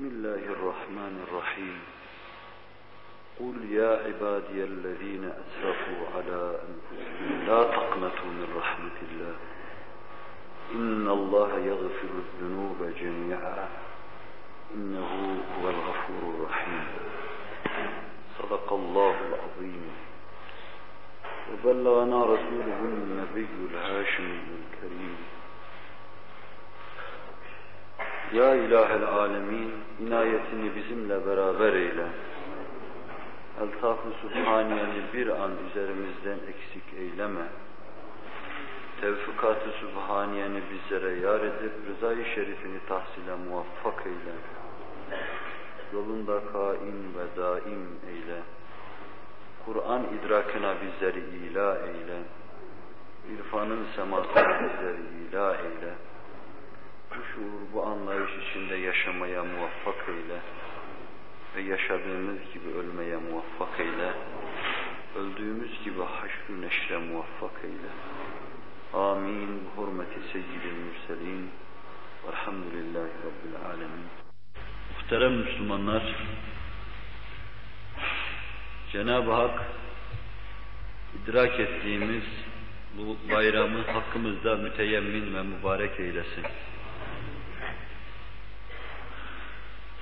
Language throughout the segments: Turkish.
بسم الله الرحمن الرحيم. قل يا عبادي الذين أسرفوا على أنفسهم لا تقنطوا من رحمة الله. إن الله يغفر الذنوب جميعا. إنه هو الغفور الرحيم. صدق الله العظيم. وبلغنا رسوله النبي الهاشمي الكريم. Ya İlahel Alemin, inayetini bizimle beraber eyle. Eltaf-ı Sübhaniyeni bir an üzerimizden eksik eyleme. Tevfikat-ı Sübhaniyeni bizlere yar edip rızayı şerifini tahsile muvaffak eyle. Yolunda kaim ve daim eyle. Kur'an idrakına bizleri ila eyle. İrfanın semasına bizleri ila eyle bu şuur, bu anlayış içinde yaşamaya muvaffak eyle ve yaşadığımız gibi ölmeye muvaffak eyle. Öldüğümüz gibi haşr neşre muvaffak eyle. Amin. Bu hürmeti seyyidil mürselin. Velhamdülillahi Rabbil alemin. Muhterem Müslümanlar, Cenab-ı Hak idrak ettiğimiz bu bayramı hakkımızda müteyemmin ve mübarek eylesin.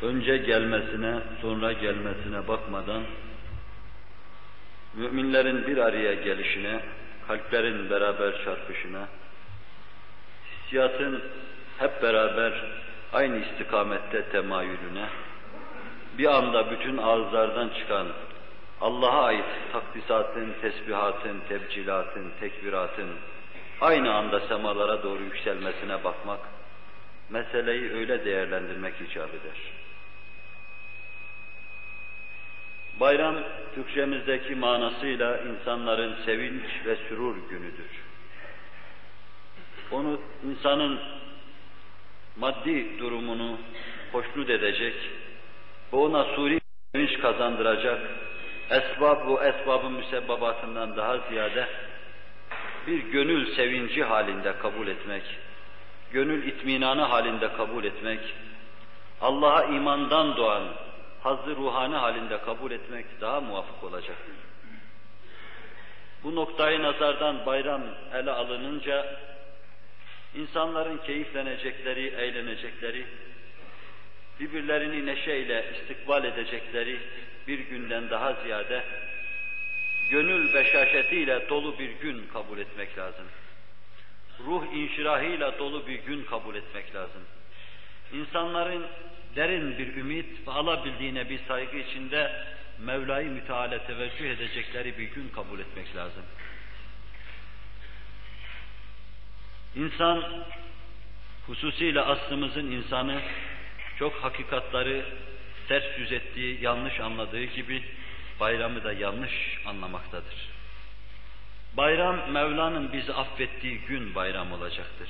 Önce gelmesine, sonra gelmesine bakmadan, müminlerin bir araya gelişine, kalplerin beraber çarpışına, hissiyatın hep beraber aynı istikamette temayülüne, bir anda bütün ağızlardan çıkan Allah'a ait takdisatın, tesbihatın, tebcilatın, tekbiratın aynı anda semalara doğru yükselmesine bakmak, meseleyi öyle değerlendirmek icap eder. Bayram Türkçemizdeki manasıyla insanların sevinç ve sürur günüdür. Onu insanın maddi durumunu hoşnut edecek ve ona suri sevinç kazandıracak esbab bu esbabın müsebbabatından daha ziyade bir gönül sevinci halinde kabul etmek, gönül itminanı halinde kabul etmek, Allah'a imandan doğan hazzı ruhani halinde kabul etmek daha muvafık olacaktır. Bu noktayı nazardan bayram ele alınınca insanların keyiflenecekleri, eğlenecekleri, birbirlerini neşeyle istikbal edecekleri bir günden daha ziyade gönül beşaşetiyle dolu bir gün kabul etmek lazım. Ruh inşirahıyla dolu bir gün kabul etmek lazım. İnsanların derin bir ümit ve alabildiğine bir saygı içinde Mevla'yı müteala teveccüh edecekleri bir gün kabul etmek lazım. İnsan, hususiyle aslımızın insanı, çok hakikatları ters yüz ettiği, yanlış anladığı gibi bayramı da yanlış anlamaktadır. Bayram, Mevla'nın bizi affettiği gün bayram olacaktır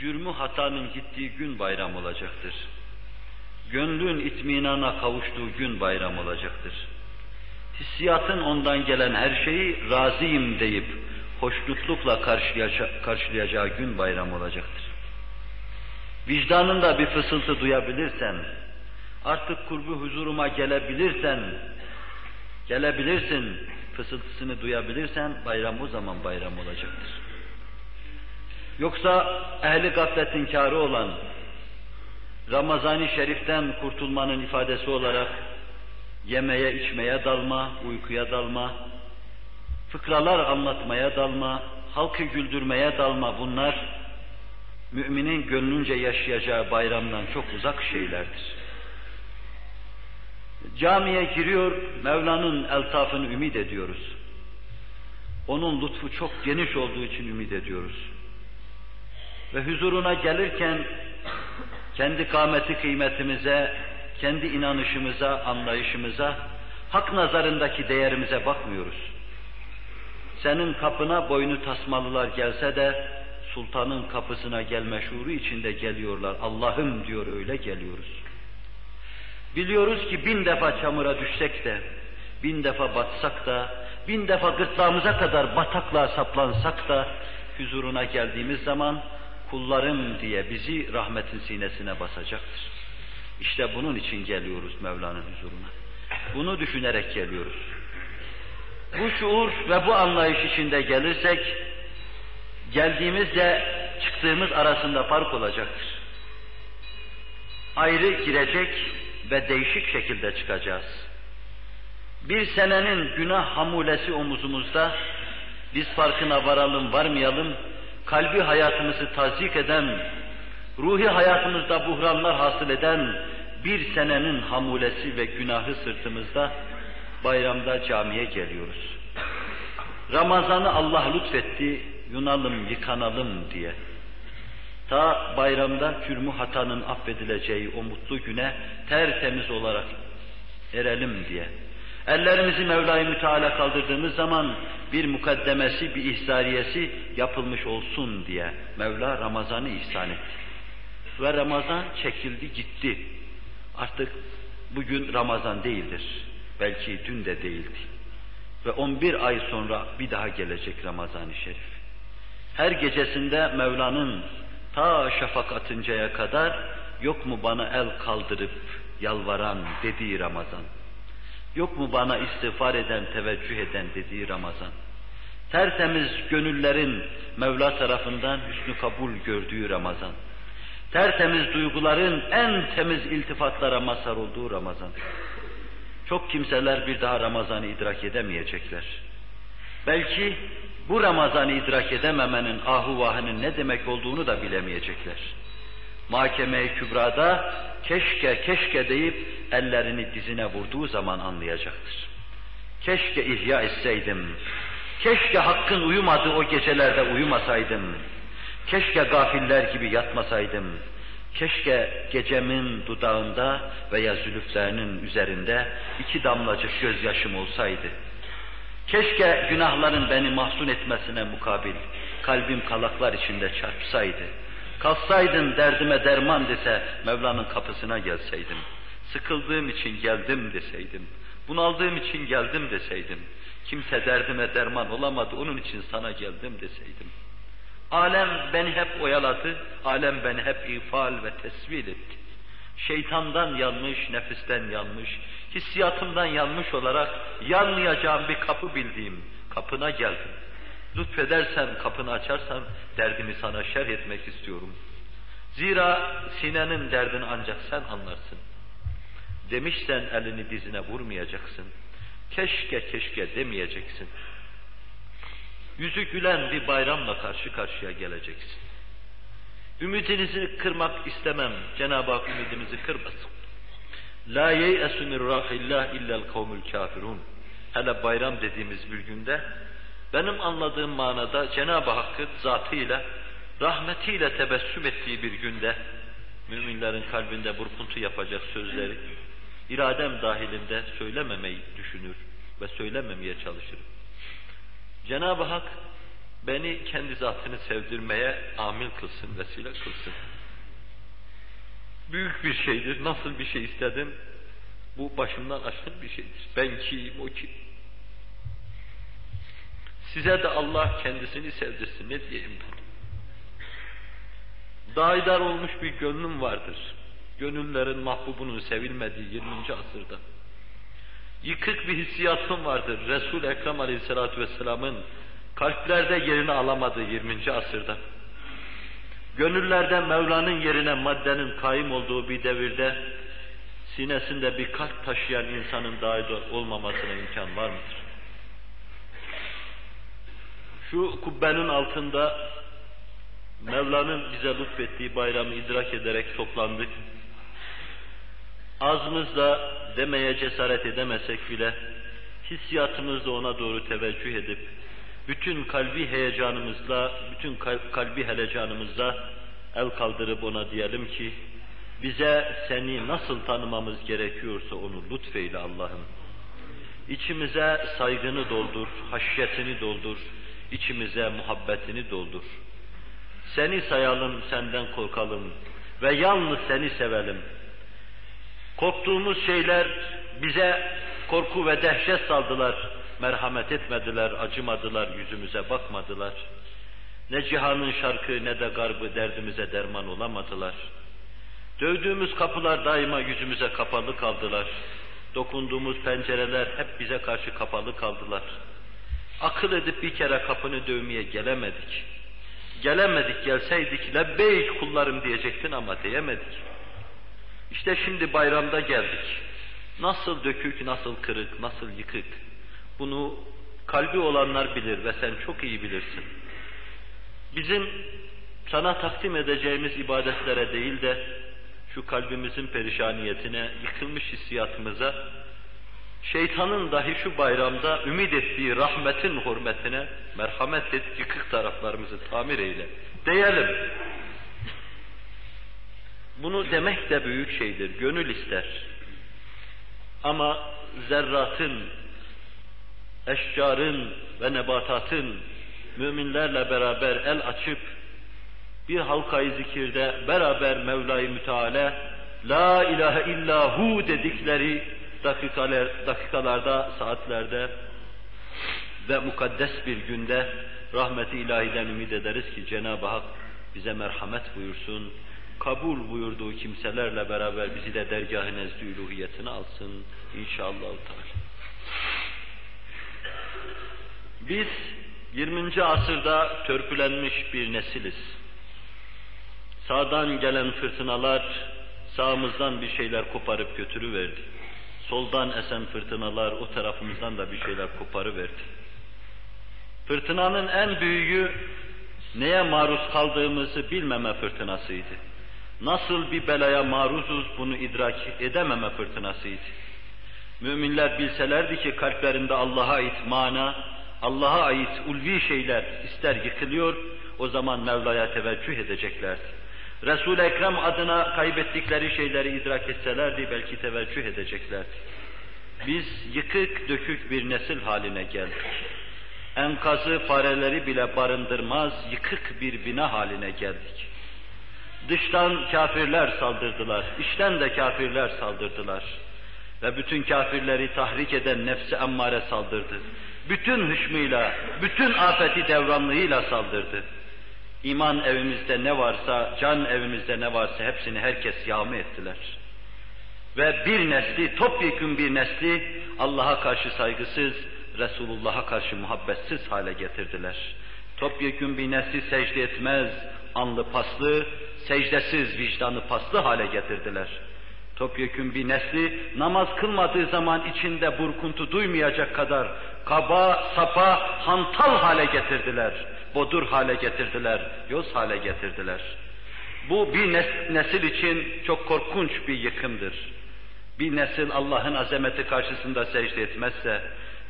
cürmü hatanın gittiği gün bayram olacaktır. Gönlün itminana kavuştuğu gün bayram olacaktır. Hissiyatın ondan gelen her şeyi razıyım deyip hoşnutlukla karşılayacağı gün bayram olacaktır. Vicdanında bir fısıltı duyabilirsen, artık kurbu huzuruma gelebilirsen, gelebilirsin fısıltısını duyabilirsen bayram o zaman bayram olacaktır. Yoksa ehli gafletin kârı olan Ramazan-ı Şerif'ten kurtulmanın ifadesi olarak yemeye içmeye dalma, uykuya dalma, fıkralar anlatmaya dalma, halkı güldürmeye dalma bunlar müminin gönlünce yaşayacağı bayramdan çok uzak şeylerdir. Camiye giriyor, Mevla'nın eltafını ümit ediyoruz. Onun lütfu çok geniş olduğu için ümit ediyoruz ve huzuruna gelirken kendi kâmeti kıymetimize, kendi inanışımıza, anlayışımıza, hak nazarındaki değerimize bakmıyoruz. Senin kapına boynu tasmalılar gelse de sultanın kapısına gelme şuuru içinde geliyorlar. Allah'ım diyor öyle geliyoruz. Biliyoruz ki bin defa çamura düşsek de, bin defa batsak da, bin defa gırtlağımıza kadar bataklığa saplansak da, huzuruna geldiğimiz zaman kullarım diye bizi rahmetin sinesine basacaktır. İşte bunun için geliyoruz Mevla'nın huzuruna. Bunu düşünerek geliyoruz. Bu şuur ve bu anlayış içinde gelirsek, geldiğimizde çıktığımız arasında fark olacaktır. Ayrı girecek ve değişik şekilde çıkacağız. Bir senenin günah hamulesi omuzumuzda, biz farkına varalım varmayalım, kalbi hayatımızı tazik eden, ruhi hayatımızda buhranlar hasıl eden bir senenin hamulesi ve günahı sırtımızda bayramda camiye geliyoruz. Ramazan'ı Allah lütfetti, yunalım, yıkanalım diye. Ta bayramda cürmü hatanın affedileceği o mutlu güne tertemiz olarak erelim diye. Ellerimizi Mevla-i Müteala kaldırdığımız zaman bir mukaddemesi, bir ihsariyesi yapılmış olsun diye Mevla Ramazan'ı ihsan etti. Ve Ramazan çekildi gitti. Artık bugün Ramazan değildir. Belki dün de değildi. Ve 11 ay sonra bir daha gelecek Ramazan-ı Şerif. Her gecesinde Mevla'nın ta şafak atıncaya kadar yok mu bana el kaldırıp yalvaran dediği Ramazan. Yok mu bana istiğfar eden, teveccüh eden dediği Ramazan. Tertemiz gönüllerin Mevla tarafından hüsnü kabul gördüğü Ramazan. Tertemiz duyguların en temiz iltifatlara mazhar olduğu Ramazan. Çok kimseler bir daha Ramazan'ı idrak edemeyecekler. Belki bu Ramazan'ı idrak edememenin ahu vahının ne demek olduğunu da bilemeyecekler. Mahkeme-i Kübra'da keşke keşke deyip ellerini dizine vurduğu zaman anlayacaktır. Keşke ihya etseydim, keşke hakkın uyumadığı o gecelerde uyumasaydım, keşke gafiller gibi yatmasaydım, keşke gecemin dudağında veya zülüflerinin üzerinde iki damlacık gözyaşım olsaydı. Keşke günahların beni mahzun etmesine mukabil kalbim kalaklar içinde çarpsaydı. Kalksaydın derdime derman dese Mevla'nın kapısına gelseydim. Sıkıldığım için geldim deseydim. Bunaldığım için geldim deseydim. Kimse derdime derman olamadı onun için sana geldim deseydim. Alem beni hep oyaladı, alem beni hep ifal ve tesvil etti. Şeytandan yanmış, nefisten yanmış, hissiyatımdan yanmış olarak yanmayacağım bir kapı bildiğim kapına geldim. Lütfedersen, kapını açarsan derdimi sana şerh etmek istiyorum. Zira sinenin derdini ancak sen anlarsın. Demişsen elini dizine vurmayacaksın. Keşke keşke demeyeceksin. Yüzü gülen bir bayramla karşı karşıya geleceksin. Ümidinizi kırmak istemem. Cenab-ı Hak ümidimizi kırmasın. La yeyesu min rahillah illel kavmul kafirun. Hele bayram dediğimiz bir günde benim anladığım manada Cenab-ı Hakk'ın zatıyla, rahmetiyle tebessüm ettiği bir günde müminlerin kalbinde burkuntu yapacak sözleri iradem dahilinde söylememeyi düşünür ve söylememeye çalışırım. Cenab-ı Hak beni kendi zatını sevdirmeye amil kılsın, vesile kılsın. Büyük bir şeydir. Nasıl bir şey istedim? Bu başımdan aşkın bir şeydir. Ben kim, o kim? Size de Allah kendisini sevdirsin. Ne diyeyim ben? Daidar olmuş bir gönlüm vardır. Gönüllerin mahbubunun sevilmediği 20. asırda. Yıkık bir hissiyatım vardır. Resul-i Ekrem Aleyhisselatü Vesselam'ın kalplerde yerini alamadığı 20. asırda. Gönüllerde Mevla'nın yerine maddenin kaim olduğu bir devirde sinesinde bir kalp taşıyan insanın daidar olmamasına imkan var mıdır? Şu kubbenin altında Mevla'nın bize lütfettiği bayramı idrak ederek toplandık. Azımızla demeye cesaret edemesek bile hissiyatımızla ona doğru teveccüh edip bütün kalbi heyecanımızla, bütün kalbi helecanımızla el kaldırıp ona diyelim ki bize seni nasıl tanımamız gerekiyorsa onu lütfeyle Allah'ım. İçimize saygını doldur, haşyetini doldur, içimize muhabbetini doldur. Seni sayalım, senden korkalım ve yalnız seni sevelim. Korktuğumuz şeyler bize korku ve dehşet saldılar. Merhamet etmediler, acımadılar, yüzümüze bakmadılar. Ne cihanın şarkı ne de garbı derdimize derman olamadılar. Dövdüğümüz kapılar daima yüzümüze kapalı kaldılar. Dokunduğumuz pencereler hep bize karşı kapalı kaldılar. Akıl edip bir kere kapını dövmeye gelemedik. Gelemedik, gelseydik lebbeyk kullarım diyecektin ama diyemedik. İşte şimdi bayramda geldik. Nasıl dökük, nasıl kırık, nasıl yıkık. Bunu kalbi olanlar bilir ve sen çok iyi bilirsin. Bizim sana takdim edeceğimiz ibadetlere değil de şu kalbimizin perişaniyetine, yıkılmış hissiyatımıza, şeytanın dahi şu bayramda ümit ettiği rahmetin hürmetine merhamet et, yıkık taraflarımızı tamir eyle. Diyelim. Bunu demek de büyük şeydir, gönül ister. Ama zerratın, eşcarın ve nebatatın müminlerle beraber el açıp bir halkayı zikirde beraber Mevla-i Müteala La ilahe illahu dedikleri dakikalar, dakikalarda, saatlerde ve mukaddes bir günde rahmeti ilahiden ümit ederiz ki Cenab-ı Hak bize merhamet buyursun, kabul buyurduğu kimselerle beraber bizi de dergâh-ı nezd alsın inşallah. Biz 20. asırda törpülenmiş bir nesiliz. Sağdan gelen fırtınalar sağımızdan bir şeyler koparıp götürüverdi. Soldan esen fırtınalar o tarafımızdan da bir şeyler koparıverdi. Fırtınanın en büyüğü neye maruz kaldığımızı bilmeme fırtınasıydı. Nasıl bir belaya maruzuz bunu idrak edememe fırtınasıydı. Müminler bilselerdi ki kalplerinde Allah'a ait mana, Allah'a ait ulvi şeyler ister yıkılıyor, o zaman Mevla'ya teveccüh edeceklerdi. Resul-i Ekrem adına kaybettikleri şeyleri idrak etselerdi belki teveccüh edeceklerdi. Biz yıkık dökük bir nesil haline geldik. Enkazı fareleri bile barındırmaz yıkık bir bina haline geldik. Dıştan kafirler saldırdılar, içten de kafirler saldırdılar. Ve bütün kafirleri tahrik eden nefsi emmare saldırdı. Bütün hışmıyla, bütün afeti devranlığıyla saldırdı. İman evimizde ne varsa, can evimizde ne varsa hepsini herkes yağma ettiler. Ve bir nesli, topyekun bir nesli Allah'a karşı saygısız, Resulullah'a karşı muhabbetsiz hale getirdiler. Topyekun bir nesli secde etmez, anlı paslı, secdesiz, vicdanı paslı hale getirdiler. Topyekun bir nesli namaz kılmadığı zaman içinde burkuntu duymayacak kadar kaba, sapa, hantal hale getirdiler bodur hale getirdiler, yoz hale getirdiler. Bu bir nesil için çok korkunç bir yıkımdır. Bir nesil Allah'ın azameti karşısında secde etmezse,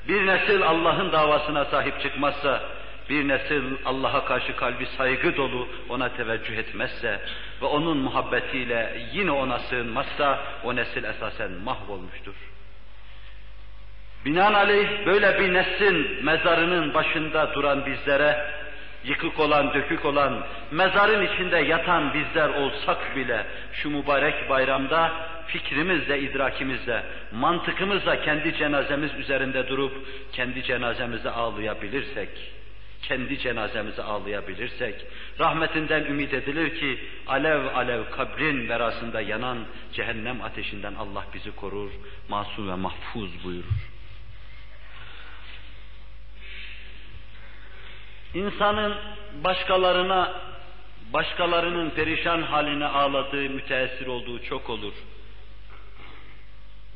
bir nesil Allah'ın davasına sahip çıkmazsa, bir nesil Allah'a karşı kalbi saygı dolu ona teveccüh etmezse ve onun muhabbetiyle yine ona sığınmazsa o nesil esasen mahvolmuştur. Binaenaleyh böyle bir neslin mezarının başında duran bizlere yıkık olan, dökük olan, mezarın içinde yatan bizler olsak bile şu mübarek bayramda fikrimizle, idrakimizle, mantıkımızla kendi cenazemiz üzerinde durup kendi cenazemizi ağlayabilirsek, kendi cenazemizi ağlayabilirsek, rahmetinden ümit edilir ki alev alev kabrin verasında yanan cehennem ateşinden Allah bizi korur, masum ve mahfuz buyurur. İnsanın başkalarına, başkalarının perişan haline ağladığı, müteessir olduğu çok olur.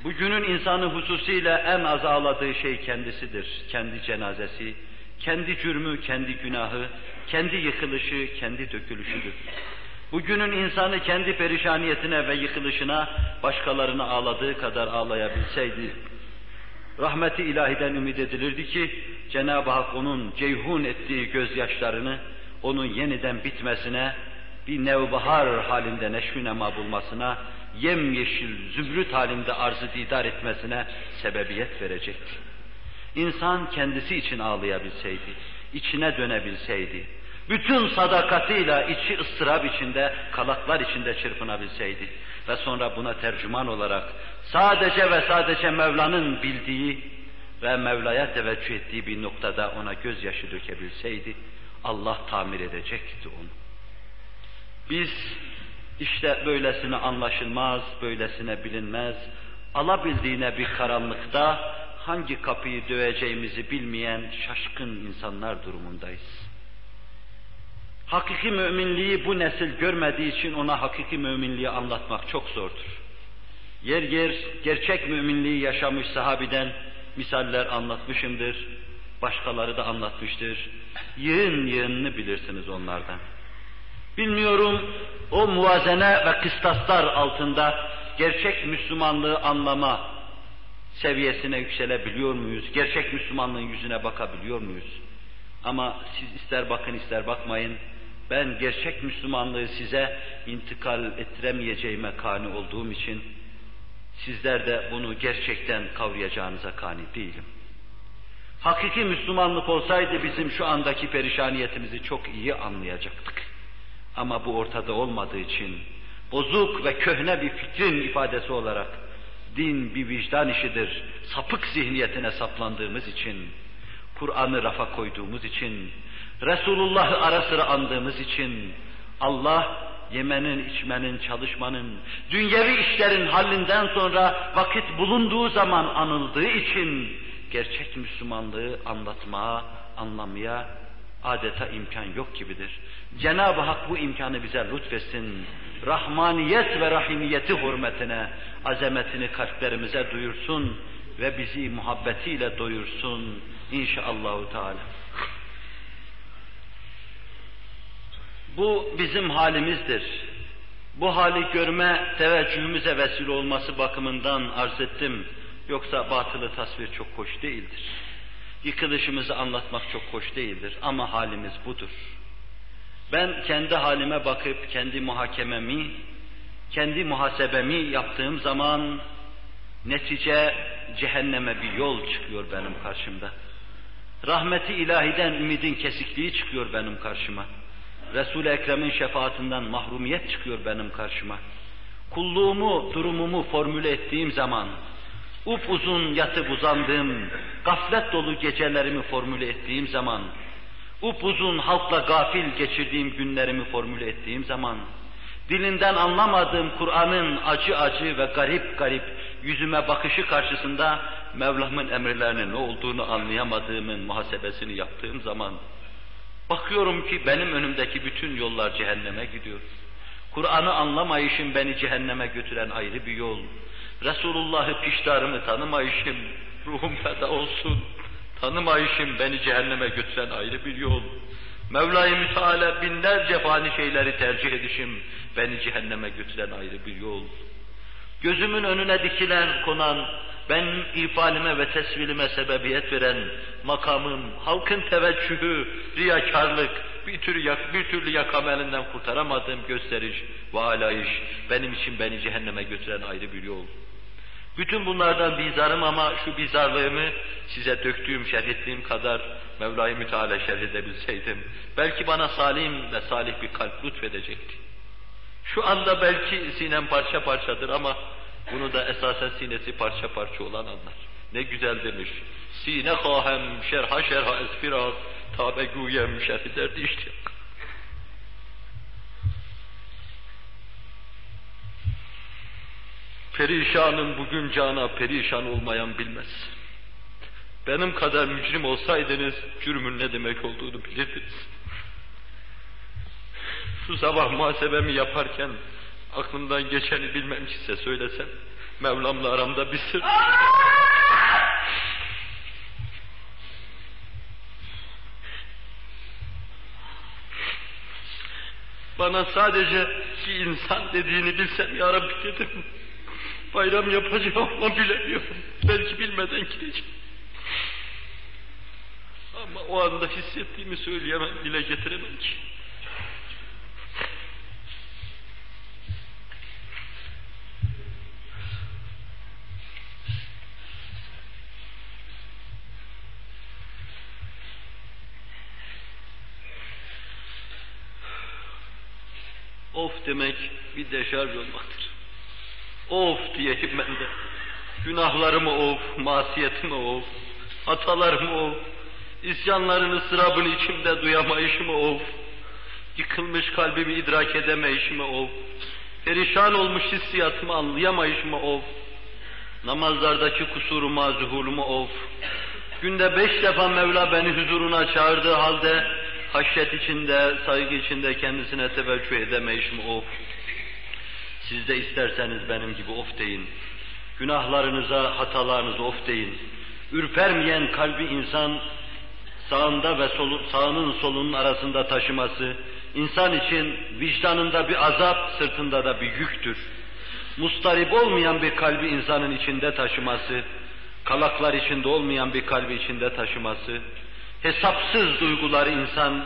Bugünün insanı hususiyle en az ağladığı şey kendisidir. Kendi cenazesi, kendi cürmü, kendi günahı, kendi yıkılışı, kendi dökülüşüdür. Bugünün insanı kendi perişaniyetine ve yıkılışına başkalarına ağladığı kadar ağlayabilseydi, rahmeti ilahiden ümit edilirdi ki Cenab-ı Hak onun ceyhun ettiği gözyaşlarını onun yeniden bitmesine, bir nevbahar halinde neşvi nema bulmasına, yemyeşil zümrüt halinde arzı didar etmesine sebebiyet verecekti. İnsan kendisi için ağlayabilseydi, içine dönebilseydi, bütün sadakatıyla içi ıstırap içinde, kalaklar içinde çırpınabilseydi ve sonra buna tercüman olarak sadece ve sadece Mevla'nın bildiği ve Mevla'ya teveccüh ettiği bir noktada ona gözyaşı dökebilseydi, Allah tamir edecekti onu. Biz İşte böylesine anlaşılmaz, böylesine bilinmez, alabildiğine bir karanlıkta hangi kapıyı döveceğimizi bilmeyen şaşkın insanlar durumundayız. Hakiki müminliği bu nesil görmediği için ona hakiki müminliği anlatmak çok zordur. Yer yer gerçek müminliği yaşamış sahabiden misaller anlatmışımdır. Başkaları da anlatmıştır. Yığın yığınını bilirsiniz onlardan. Bilmiyorum o muvazene ve kıstaslar altında gerçek Müslümanlığı anlama seviyesine yükselebiliyor muyuz? Gerçek Müslümanlığın yüzüne bakabiliyor muyuz? Ama siz ister bakın ister bakmayın, ben gerçek Müslümanlığı size intikal ettiremeyeceğime kani olduğum için sizler de bunu gerçekten kavrayacağınıza kani değilim. Hakiki Müslümanlık olsaydı bizim şu andaki perişaniyetimizi çok iyi anlayacaktık. Ama bu ortada olmadığı için bozuk ve köhne bir fikrin ifadesi olarak din bir vicdan işidir, sapık zihniyetine saplandığımız için, Kur'an'ı rafa koyduğumuz için, Resulullah'ı ara sıra andığımız için, Allah yemenin, içmenin, çalışmanın, dünyevi işlerin hallinden sonra vakit bulunduğu zaman anıldığı için gerçek Müslümanlığı anlatmaya, anlamaya adeta imkan yok gibidir. Cenab-ı Hak bu imkanı bize lütfetsin. Rahmaniyet ve rahimiyeti hürmetine azametini kalplerimize duyursun ve bizi muhabbetiyle doyursun inşallahü teala. Bu bizim halimizdir. Bu hali görme teveccühümüze vesile olması bakımından arz ettim. Yoksa batılı tasvir çok hoş değildir. Yıkılışımızı anlatmak çok hoş değildir ama halimiz budur. Ben kendi halime bakıp kendi muhakememi, kendi muhasebemi yaptığım zaman netice cehenneme bir yol çıkıyor benim karşımda. Rahmeti ilahiden ümidin kesikliği çıkıyor benim karşıma. Resul-i Ekrem'in şefaatinden mahrumiyet çıkıyor benim karşıma. Kulluğumu, durumumu formüle ettiğim zaman, upuzun yatıp uzandığım, gaflet dolu gecelerimi formüle ettiğim zaman, upuzun halkla gafil geçirdiğim günlerimi formüle ettiğim zaman, dilinden anlamadığım Kur'an'ın acı acı ve garip garip yüzüme bakışı karşısında Mevlam'ın emirlerinin ne olduğunu anlayamadığımın muhasebesini yaptığım zaman, bakıyorum ki benim önümdeki bütün yollar cehenneme gidiyor. Kur'an'ı anlamayışım beni cehenneme götüren ayrı bir yol. Resulullah'ı piştarımı tanımayışım, ruhum feda olsun, tanımayışım beni cehenneme götüren ayrı bir yol. Mevla-i Müteala binlerce fani şeyleri tercih edişim, beni cehenneme götüren ayrı bir yol. Gözümün önüne dikilen, konan, ben ifalime ve tesvilime sebebiyet veren makamım, halkın teveccühü, riyakarlık, bir türlü, yak, bir türlü yakam elinden kurtaramadığım gösteriş ve alayış, benim için beni cehenneme götüren ayrı bir yol. Bütün bunlardan bizarım ama şu bizarlığımı size döktüğüm, şerh ettiğim kadar Mevla-i Müteala şerh edebilseydim, belki bana salim ve salih bir kalp lütfedecekti. Şu anda belki sinem parça parçadır ama bunu da esasen sinesi parça parça olan anlar. Ne güzel demiş. Sine hahem şerha şerha esfirat tabe güyem şerhi derdi işte. Perişanın bugün cana perişan olmayan bilmez. Benim kadar mücrim olsaydınız cürmün ne demek olduğunu bilirdiniz. Şu sabah muhasebemi yaparken aklımdan geçeni bilmem ki size söylesem Mevlam'la aramda bir sır. Bana sadece bir insan dediğini bilsem ya Rabbi dedim. Bayram yapacağım ama bilemiyorum. Belki bilmeden gideceğim. Ama o anda hissettiğimi söyleyemem, dile getiremem ki. Of demek bir deşarj olmaktır. Of diyeyim ben de. Günahlarımı of, masiyetimi of, hatalarımı of, isyanların ıstırabını içimde duyamayışımı of, yıkılmış kalbimi idrak edemeyişimi of, Perişan olmuş hissiyatımı anlayamayışımı of. Namazlardaki kusuruma, zuhulumu of. Günde beş defa Mevla beni huzuruna çağırdığı halde haşyet içinde, saygı içinde kendisine teveccüh edemeyişim of. Siz de isterseniz benim gibi of deyin. Günahlarınıza, hatalarınıza of deyin. Ürpermeyen kalbi insan sağında ve solu, sağının solunun arasında taşıması, insan için vicdanında bir azap, sırtında da bir yüktür. Mustarip olmayan bir kalbi insanın içinde taşıması, kalaklar içinde olmayan bir kalbi içinde taşıması, hesapsız duyguları insan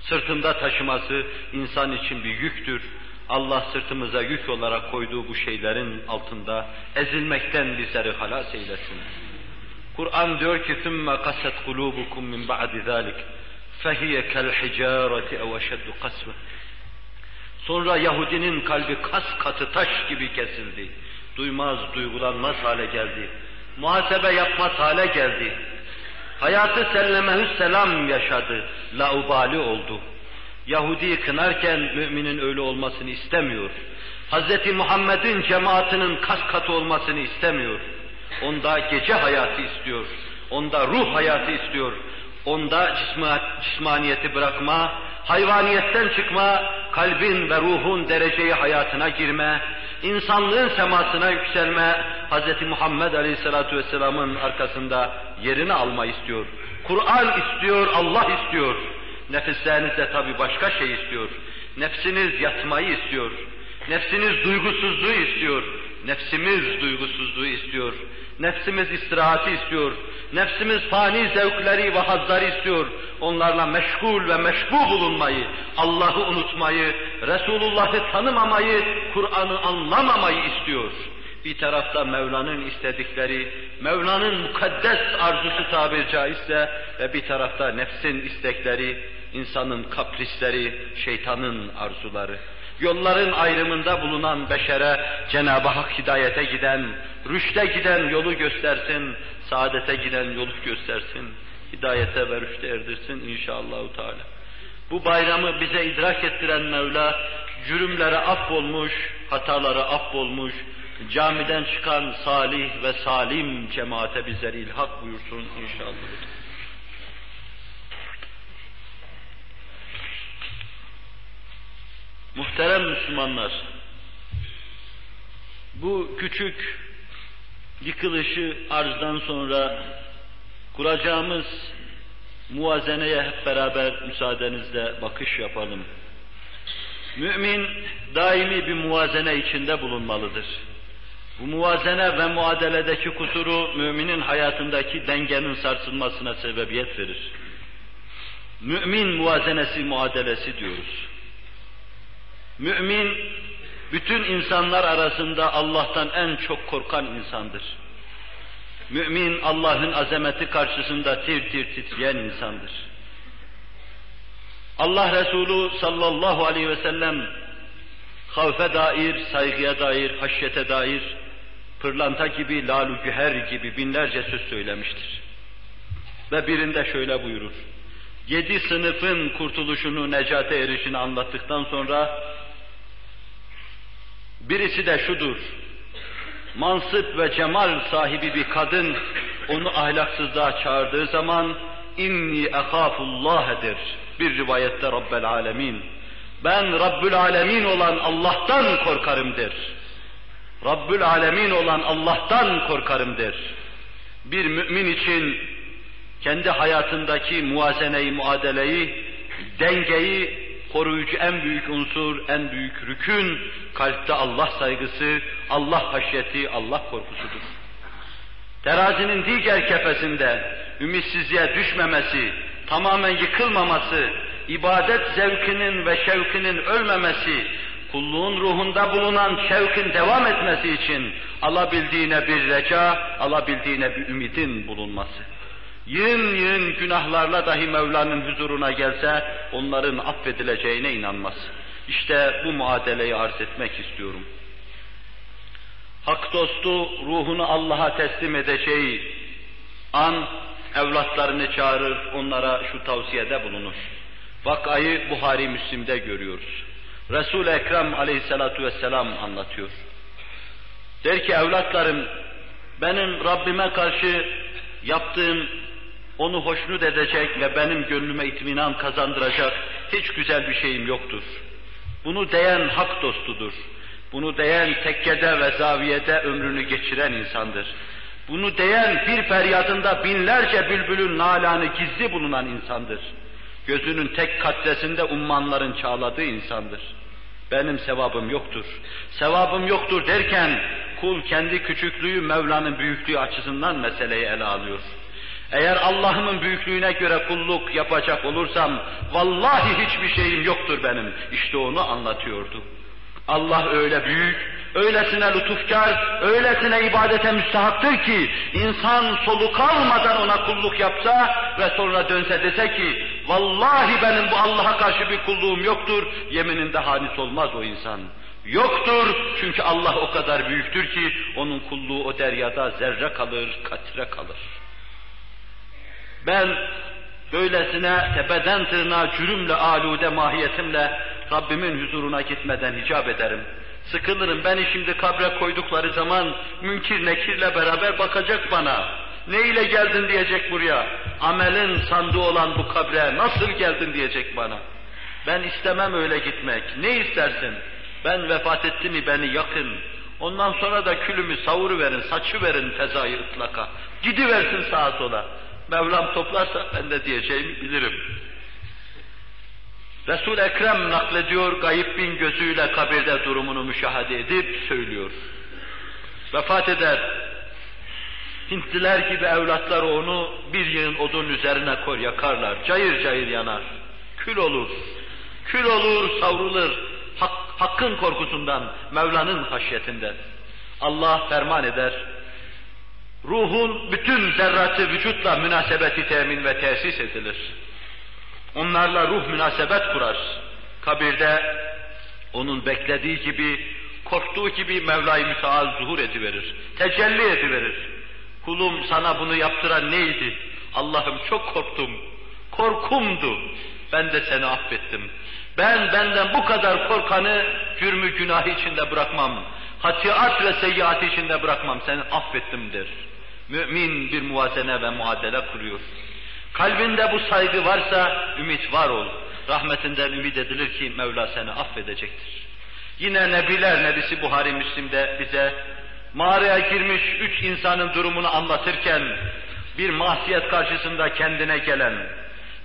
sırtında taşıması insan için bir yüktür. Allah sırtımıza yük olarak koyduğu bu şeylerin altında ezilmekten bizleri halas eylesin. Kur'an diyor ki ثُمَّ قَسَتْ قُلُوبُكُمْ مِنْ بَعْدِ ذَٰلِكَ فَهِيَ كَالْحِجَارَةِ اَوْ اَشَدُّ قَسْوَةً Sonra Yahudinin kalbi kas katı taş gibi kesildi. Duymaz, duygulanmaz hale geldi. Muhasebe yapmaz hale geldi. Hayatı sellemehü selam yaşadı. Laubali oldu. Yahudi'yi kınarken müminin öyle olmasını istemiyor. Hz. Muhammed'in cemaatinin kas katı olmasını istemiyor. Onda gece hayatı istiyor. Onda ruh hayatı istiyor. Onda cismaniyeti bırakma, hayvaniyetten çıkma, kalbin ve ruhun dereceyi hayatına girme, insanlığın semasına yükselme, Hz. Muhammed Aleyhisselatü Vesselam'ın arkasında yerini alma istiyor. Kur'an istiyor, Allah istiyor. Nefisleriniz de tabi başka şey istiyor. Nefsiniz yatmayı istiyor. Nefsiniz duygusuzluğu istiyor. Nefsimiz duygusuzluğu istiyor. Nefsimiz istirahati istiyor. Nefsimiz fani zevkleri ve hazları istiyor. Onlarla meşgul ve meşbu bulunmayı, Allah'ı unutmayı, Resulullah'ı tanımamayı, Kur'an'ı anlamamayı istiyor. Bir tarafta Mevla'nın istedikleri, Mevla'nın mukaddes arzusu tabir caizse ve bir tarafta nefsin istekleri, insanın kaprisleri, şeytanın arzuları. Yolların ayrımında bulunan beşere Cenab-ı Hak hidayete giden, rüşte giden yolu göstersin, saadete giden yolu göstersin, hidayete ve rüşte erdirsin inşallah. Teala. Bu bayramı bize idrak ettiren Mevla, cürümlere affolmuş, hataları affolmuş, camiden çıkan salih ve salim cemaate bizleri ilhak buyursun inşallah. Muhterem Müslümanlar, bu küçük yıkılışı arzdan sonra kuracağımız muvazeneye hep beraber müsaadenizle bakış yapalım. Mümin daimi bir muvazene içinde bulunmalıdır. Bu muvazene ve muadeledeki kusuru müminin hayatındaki dengenin sarsılmasına sebebiyet verir. Mümin muvazenesi, muadelesi diyoruz. Mümin, bütün insanlar arasında Allah'tan en çok korkan insandır. Mümin, Allah'ın azameti karşısında tir tir titreyen insandır. Allah Resulü sallallahu aleyhi ve sellem havfe dair, saygıya dair, haşyete dair, pırlanta gibi, lalu güher gibi binlerce söz söylemiştir. Ve birinde şöyle buyurur. Yedi sınıfın kurtuluşunu, necate erişini anlattıktan sonra Birisi de şudur. Mansıp ve cemal sahibi bir kadın onu ahlaksızlığa çağırdığı zaman inni ekhafullah'dir. Bir rivayette Rabbel Alemin. Ben Rabbül Alemin olan Allah'tan korkarımdır. Rabbül Alemin olan Allah'tan korkarımdır. Bir mümin için kendi hayatındaki muazeneyi, muadeleyi, dengeyi koruyucu en büyük unsur, en büyük rükün, kalpte Allah saygısı, Allah haşyeti, Allah korkusudur. Terazinin diğer kefesinde ümitsizliğe düşmemesi, tamamen yıkılmaması, ibadet zevkinin ve şevkinin ölmemesi, kulluğun ruhunda bulunan şevkin devam etmesi için alabildiğine bir reca, alabildiğine bir ümidin bulunması yığın yığın günahlarla dahi Mevla'nın huzuruna gelse onların affedileceğine inanmaz. İşte bu muadeleyi arz etmek istiyorum. Hak dostu ruhunu Allah'a teslim edeceği an evlatlarını çağırır, onlara şu tavsiyede bulunur. Vakayı Buhari Müslim'de görüyoruz. Resul-i Ekrem aleyhissalatu vesselam anlatıyor. Der ki evlatlarım benim Rabbime karşı yaptığım onu hoşnut edecek ve benim gönlüme itminan kazandıracak hiç güzel bir şeyim yoktur. Bunu diyen hak dostudur. Bunu diyen tekkede ve zaviyede ömrünü geçiren insandır. Bunu diyen bir feryadında binlerce bülbülün nalanı gizli bulunan insandır. Gözünün tek katresinde ummanların çağladığı insandır. Benim sevabım yoktur. Sevabım yoktur derken kul kendi küçüklüğü Mevla'nın büyüklüğü açısından meseleyi ele alıyor. Eğer Allah'ımın büyüklüğüne göre kulluk yapacak olursam vallahi hiçbir şeyim yoktur benim. İşte onu anlatıyordu. Allah öyle büyük, öylesine lütufkar, öylesine ibadete müstahaktır ki insan soluk almadan ona kulluk yapsa ve sonra dönse dese ki vallahi benim bu Allah'a karşı bir kulluğum yoktur, yemininde hanis olmaz o insan. Yoktur çünkü Allah o kadar büyüktür ki onun kulluğu o deryada zerre kalır, katre kalır. Ben böylesine tepeden tırnağa cürümle, alude mahiyetimle Rabbimin huzuruna gitmeden hicap ederim. Sıkılırım, beni şimdi kabre koydukları zaman münkir nekirle beraber bakacak bana. Ne ile geldin diyecek buraya. Amelin sandığı olan bu kabre nasıl geldin diyecek bana. Ben istemem öyle gitmek. Ne istersin? Ben vefat etti mi beni yakın. Ondan sonra da külümü savuru verin, saçı verin fezayı ıtlaka. Gidiversin sağa sola. Mevlam toplarsa ben de diyeceğimi bilirim. Resul Ekrem naklediyor, gayip bin gözüyle kabirde durumunu müşahede edip söylüyor. Vefat eder. Hintliler gibi evlatları onu bir yığın odun üzerine kor yakarlar. Cayır cayır yanar. Kül olur. Kül olur, savrulur. Hak, hakkın korkusundan, Mevla'nın haşyetinden. Allah ferman eder. Ruhun bütün zerratı vücutla münasebeti temin ve tesis edilir. Onlarla ruh münasebet kurar. Kabirde onun beklediği gibi, korktuğu gibi Mevla-i Müteal zuhur ediverir. Tecelli ediverir. Kulum sana bunu yaptıran neydi? Allah'ım çok korktum. Korkumdu. Ben de seni affettim. Ben benden bu kadar korkanı cürmü günahı içinde bırakmam. Hatiat ve seyyiat içinde bırakmam. Seni affettim der. Mümin bir muvazene ve muadele kuruyor. Kalbinde bu saygı varsa ümit var ol. Rahmetinden ümit edilir ki Mevla seni affedecektir. Yine Nebiler Nebisi Buhari Müslim'de bize mağaraya girmiş üç insanın durumunu anlatırken bir masiyet karşısında kendine gelen,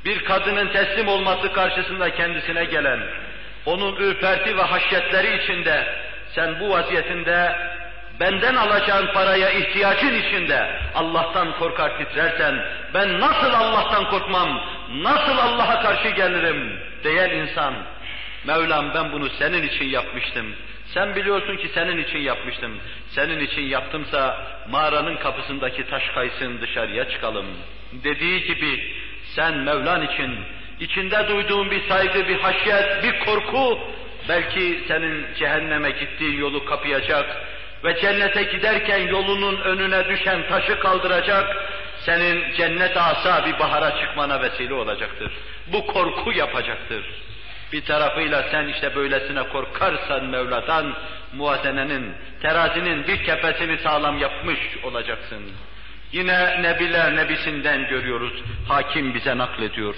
bir kadının teslim olması karşısında kendisine gelen, onun ürperti ve haşyetleri içinde sen bu vaziyetinde benden alacağın paraya ihtiyacın içinde Allah'tan korkar titrersen, ben nasıl Allah'tan korkmam, nasıl Allah'a karşı gelirim diyen insan, Mevlam ben bunu senin için yapmıştım. Sen biliyorsun ki senin için yapmıştım. Senin için yaptımsa mağaranın kapısındaki taş kaysın dışarıya çıkalım. Dediği gibi sen Mevlan için içinde duyduğun bir saygı, bir haşyet, bir korku belki senin cehenneme gittiğin yolu kapayacak, ve cennete giderken yolunun önüne düşen taşı kaldıracak, senin cennet asa bir bahara çıkmana vesile olacaktır. Bu korku yapacaktır. Bir tarafıyla sen işte böylesine korkarsan Mevla'dan, muazenenin, terazinin bir kefesini sağlam yapmış olacaksın. Yine Nebiler Nebisinden görüyoruz, hakim bize naklediyor.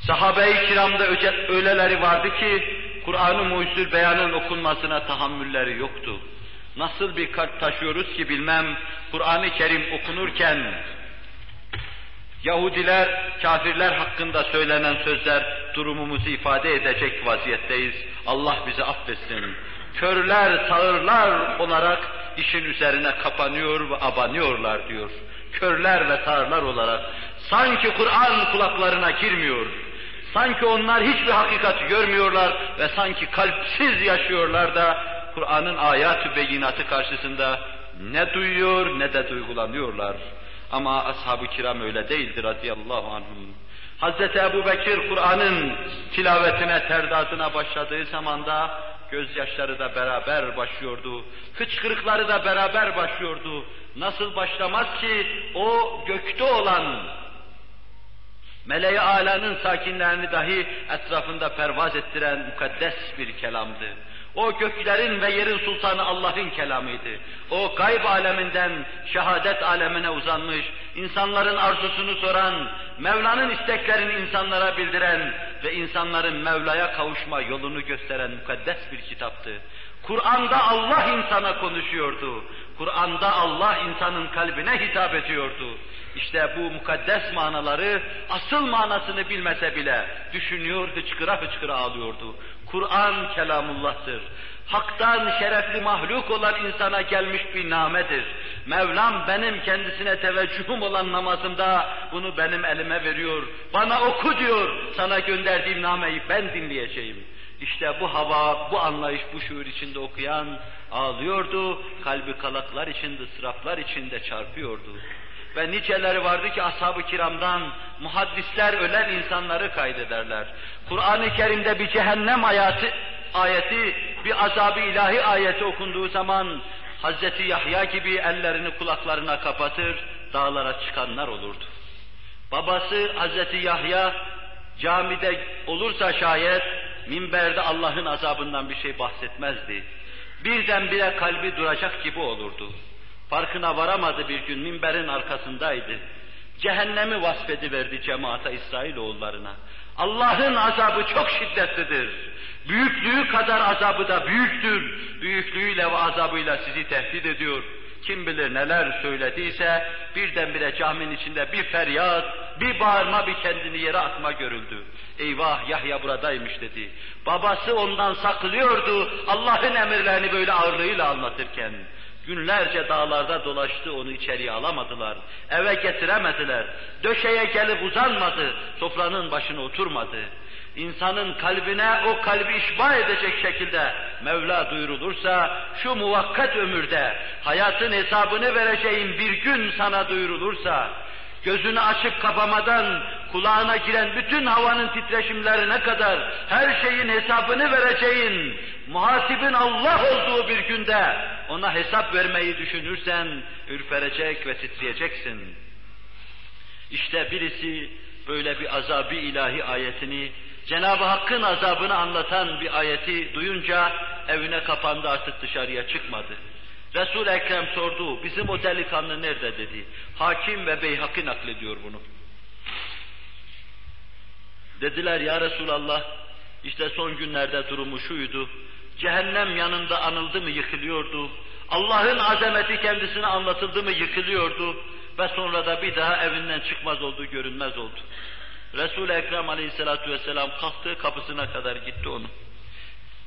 Sahabe-i kiramda öyleleri vardı ki, Kur'an-ı Muhyüzül Beyan'ın okunmasına tahammülleri yoktu. Nasıl bir kalp taşıyoruz ki bilmem, Kur'an-ı Kerim okunurken Yahudiler, kafirler hakkında söylenen sözler durumumuzu ifade edecek vaziyetteyiz. Allah bizi affetsin. Körler, sağırlar olarak işin üzerine kapanıyor ve abanıyorlar diyor. Körler ve sağırlar olarak. Sanki Kur'an kulaklarına girmiyor. Sanki onlar hiçbir hakikat görmüyorlar ve sanki kalpsiz yaşıyorlar da Kur'an'ın ayat-ı beyinatı karşısında ne duyuyor ne de duygulanıyorlar. Ama ashab-ı kiram öyle değildir radıyallahu anhum. Hazreti Ebu Bekir Kur'an'ın tilavetine, terdadına başladığı zamanda gözyaşları da beraber başlıyordu. Hıçkırıkları da beraber başlıyordu. Nasıl başlamaz ki o gökte olan Meleği alanın sakinlerini dahi etrafında pervaz ettiren mukaddes bir kelamdı. O göklerin ve yerin sultanı Allah'ın kelamıydı. O gayb aleminden şehadet alemine uzanmış, insanların arzusunu soran, Mevla'nın isteklerini insanlara bildiren ve insanların Mevla'ya kavuşma yolunu gösteren mukaddes bir kitaptı. Kur'an'da Allah insana konuşuyordu. Kur'an'da Allah insanın kalbine hitap ediyordu. İşte bu mukaddes manaları asıl manasını bilmese bile düşünüyor, hıçkıra hıçkıra ağlıyordu. Kur'an kelamullah'tır. Hak'tan şerefli mahluk olan insana gelmiş bir namedir. Mevlam benim kendisine teveccühüm olan namazımda bunu benim elime veriyor. Bana oku diyor, sana gönderdiğim nameyi ben dinleyeceğim. İşte bu hava, bu anlayış, bu şuur içinde okuyan ağlıyordu, kalbi kalaklar içinde, ıstıraplar içinde çarpıyordu. Ve niceleri vardı ki ashab-ı kiramdan muhaddisler ölen insanları kaydederler. Kur'an-ı Kerim'de bir cehennem ayeti, ayeti, bir azabı ilahi ayeti okunduğu zaman Hazreti Yahya gibi ellerini kulaklarına kapatır, dağlara çıkanlar olurdu. Babası Hazreti Yahya camide olursa şayet minberde Allah'ın azabından bir şey bahsetmezdi. Birdenbire kalbi duracak gibi olurdu. Farkına varamadı bir gün minberin arkasındaydı. Cehennemi vasfediverdi cemaate İsrailoğullarına. Allah'ın azabı çok şiddetlidir. Büyüklüğü kadar azabı da büyüktür. Büyüklüğüyle ve azabıyla sizi tehdit ediyor. Kim bilir neler söylediyse birdenbire caminin içinde bir feryat, bir bağırma, bir kendini yere atma görüldü. Eyvah Yahya buradaymış dedi. Babası ondan saklıyordu Allah'ın emirlerini böyle ağırlığıyla anlatırken. Günlerce dağlarda dolaştı, onu içeriye alamadılar. Eve getiremediler. Döşeye gelip uzanmadı, sofranın başına oturmadı. İnsanın kalbine o kalbi işba edecek şekilde Mevla duyurulursa, şu muvakkat ömürde hayatın hesabını vereceğin bir gün sana duyurulursa, gözünü açıp kapamadan kulağına giren bütün havanın titreşimlerine kadar her şeyin hesabını vereceğin, muhasibin Allah olduğu bir günde ona hesap vermeyi düşünürsen ürperecek ve titreyeceksin. İşte birisi böyle bir azabı ilahi ayetini, Cenab-ı Hakk'ın azabını anlatan bir ayeti duyunca evine kapandı artık dışarıya çıkmadı. resul Ekrem sordu, bizim o delikanlı nerede dedi. Hakim ve Beyhaki naklediyor bunu. Dediler ya Resulallah, işte son günlerde durumu şuydu, cehennem yanında anıldı mı yıkılıyordu, Allah'ın azameti kendisine anlatıldı mı yıkılıyordu ve sonra da bir daha evinden çıkmaz oldu, görünmez oldu. Resul-i Ekrem aleyhissalatu vesselam kalktığı kapısına kadar gitti onu.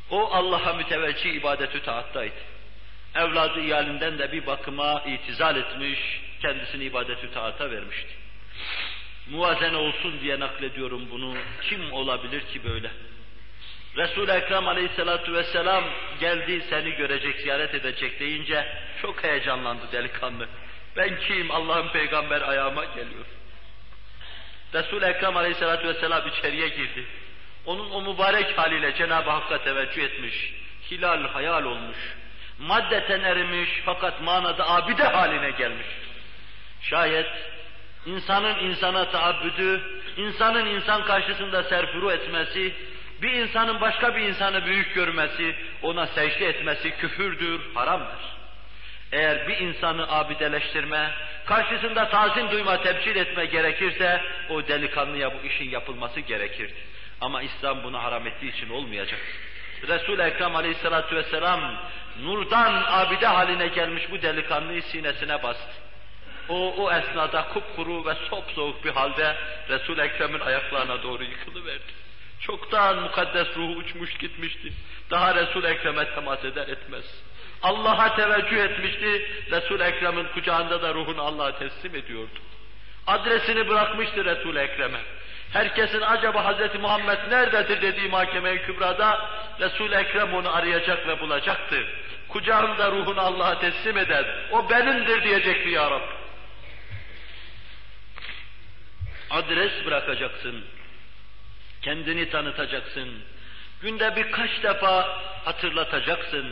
O Allah'a müteveccih ibadetü taattaydı. Evladı iyalinden de bir bakıma itizal etmiş, kendisini ibadetü taata vermişti. Muvazene olsun diye naklediyorum bunu. Kim olabilir ki böyle? Resul-i Ekrem aleyhissalatu vesselam geldi seni görecek, ziyaret edecek deyince çok heyecanlandı delikanlı. Ben kim? Allah'ın peygamber ayağıma geliyor. Resul-i Ekrem aleyhissalatu vesselam içeriye girdi. Onun o mübarek haliyle Cenab-ı Hakk'a teveccüh etmiş. Hilal hayal olmuş. Maddeten erimiş fakat manada abide haline gelmiş. Şayet insanın insana taabbüdü, insanın insan karşısında serfuru etmesi, bir insanın başka bir insanı büyük görmesi, ona secde etmesi küfürdür, haramdır. Eğer bir insanı abideleştirme, karşısında tazim duyma, tebcil etme gerekirse, o delikanlıya bu işin yapılması gerekirdi. Ama İslam bunu haram ettiği için olmayacak. Resul-i Ekrem aleyhissalatu vesselam, nurdan abide haline gelmiş bu delikanlıyı sinesine bastı. O, o esnada kupkuru ve sop soğuk bir halde Resul-i Ekrem'in ayaklarına doğru yıkılıverdi. Çoktan mukaddes ruhu uçmuş gitmişti. Daha Resul-i Ekrem'e temas eder etmez. Allah'a teveccüh etmişti. Resul-i Ekrem'in kucağında da ruhunu Allah'a teslim ediyordu. Adresini bırakmıştı Resul-i Ekrem'e. Herkesin acaba Hz. Muhammed nerededir dediği mahkeme-i kübrada Resul-i Ekrem onu arayacak ve bulacaktı. Kucağında ruhunu Allah'a teslim eder. O benimdir diyecekti ya Rab. Adres bırakacaksın. Kendini tanıtacaksın. Günde birkaç defa hatırlatacaksın.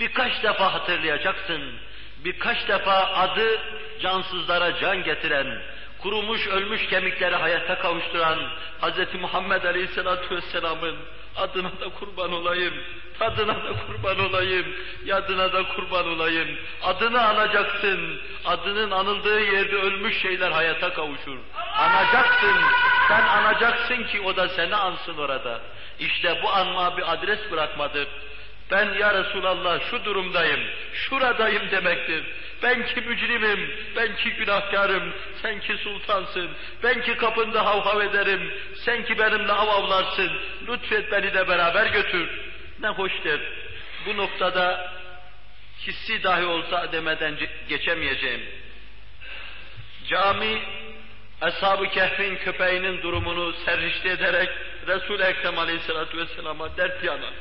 Birkaç defa hatırlayacaksın. Birkaç defa adı cansızlara can getiren, kurumuş ölmüş kemikleri hayata kavuşturan Hz. Muhammed Aleyhisselatü Vesselam'ın adına da kurban olayım, tadına da kurban olayım, yadına da kurban olayım. Adını anacaksın, adının anıldığı yerde ölmüş şeyler hayata kavuşur. Anacaksın, sen anacaksın ki o da seni ansın orada. İşte bu anma bir adres bırakmadır. Ben ya Resulallah şu durumdayım, şuradayım demektir. Ben ki mücrimim, ben ki günahkarım, sen ki sultansın, ben ki kapında hav hav ederim, sen ki benimle av avlarsın, lütfet beni de beraber götür. Ne hoştur. Bu noktada hissi dahi olsa demeden geçemeyeceğim. Cami, Ashab-ı Kehf'in köpeğinin durumunu serrişte ederek Resul-i Ekrem Aleyhisselatü Vesselam'a dert yanar.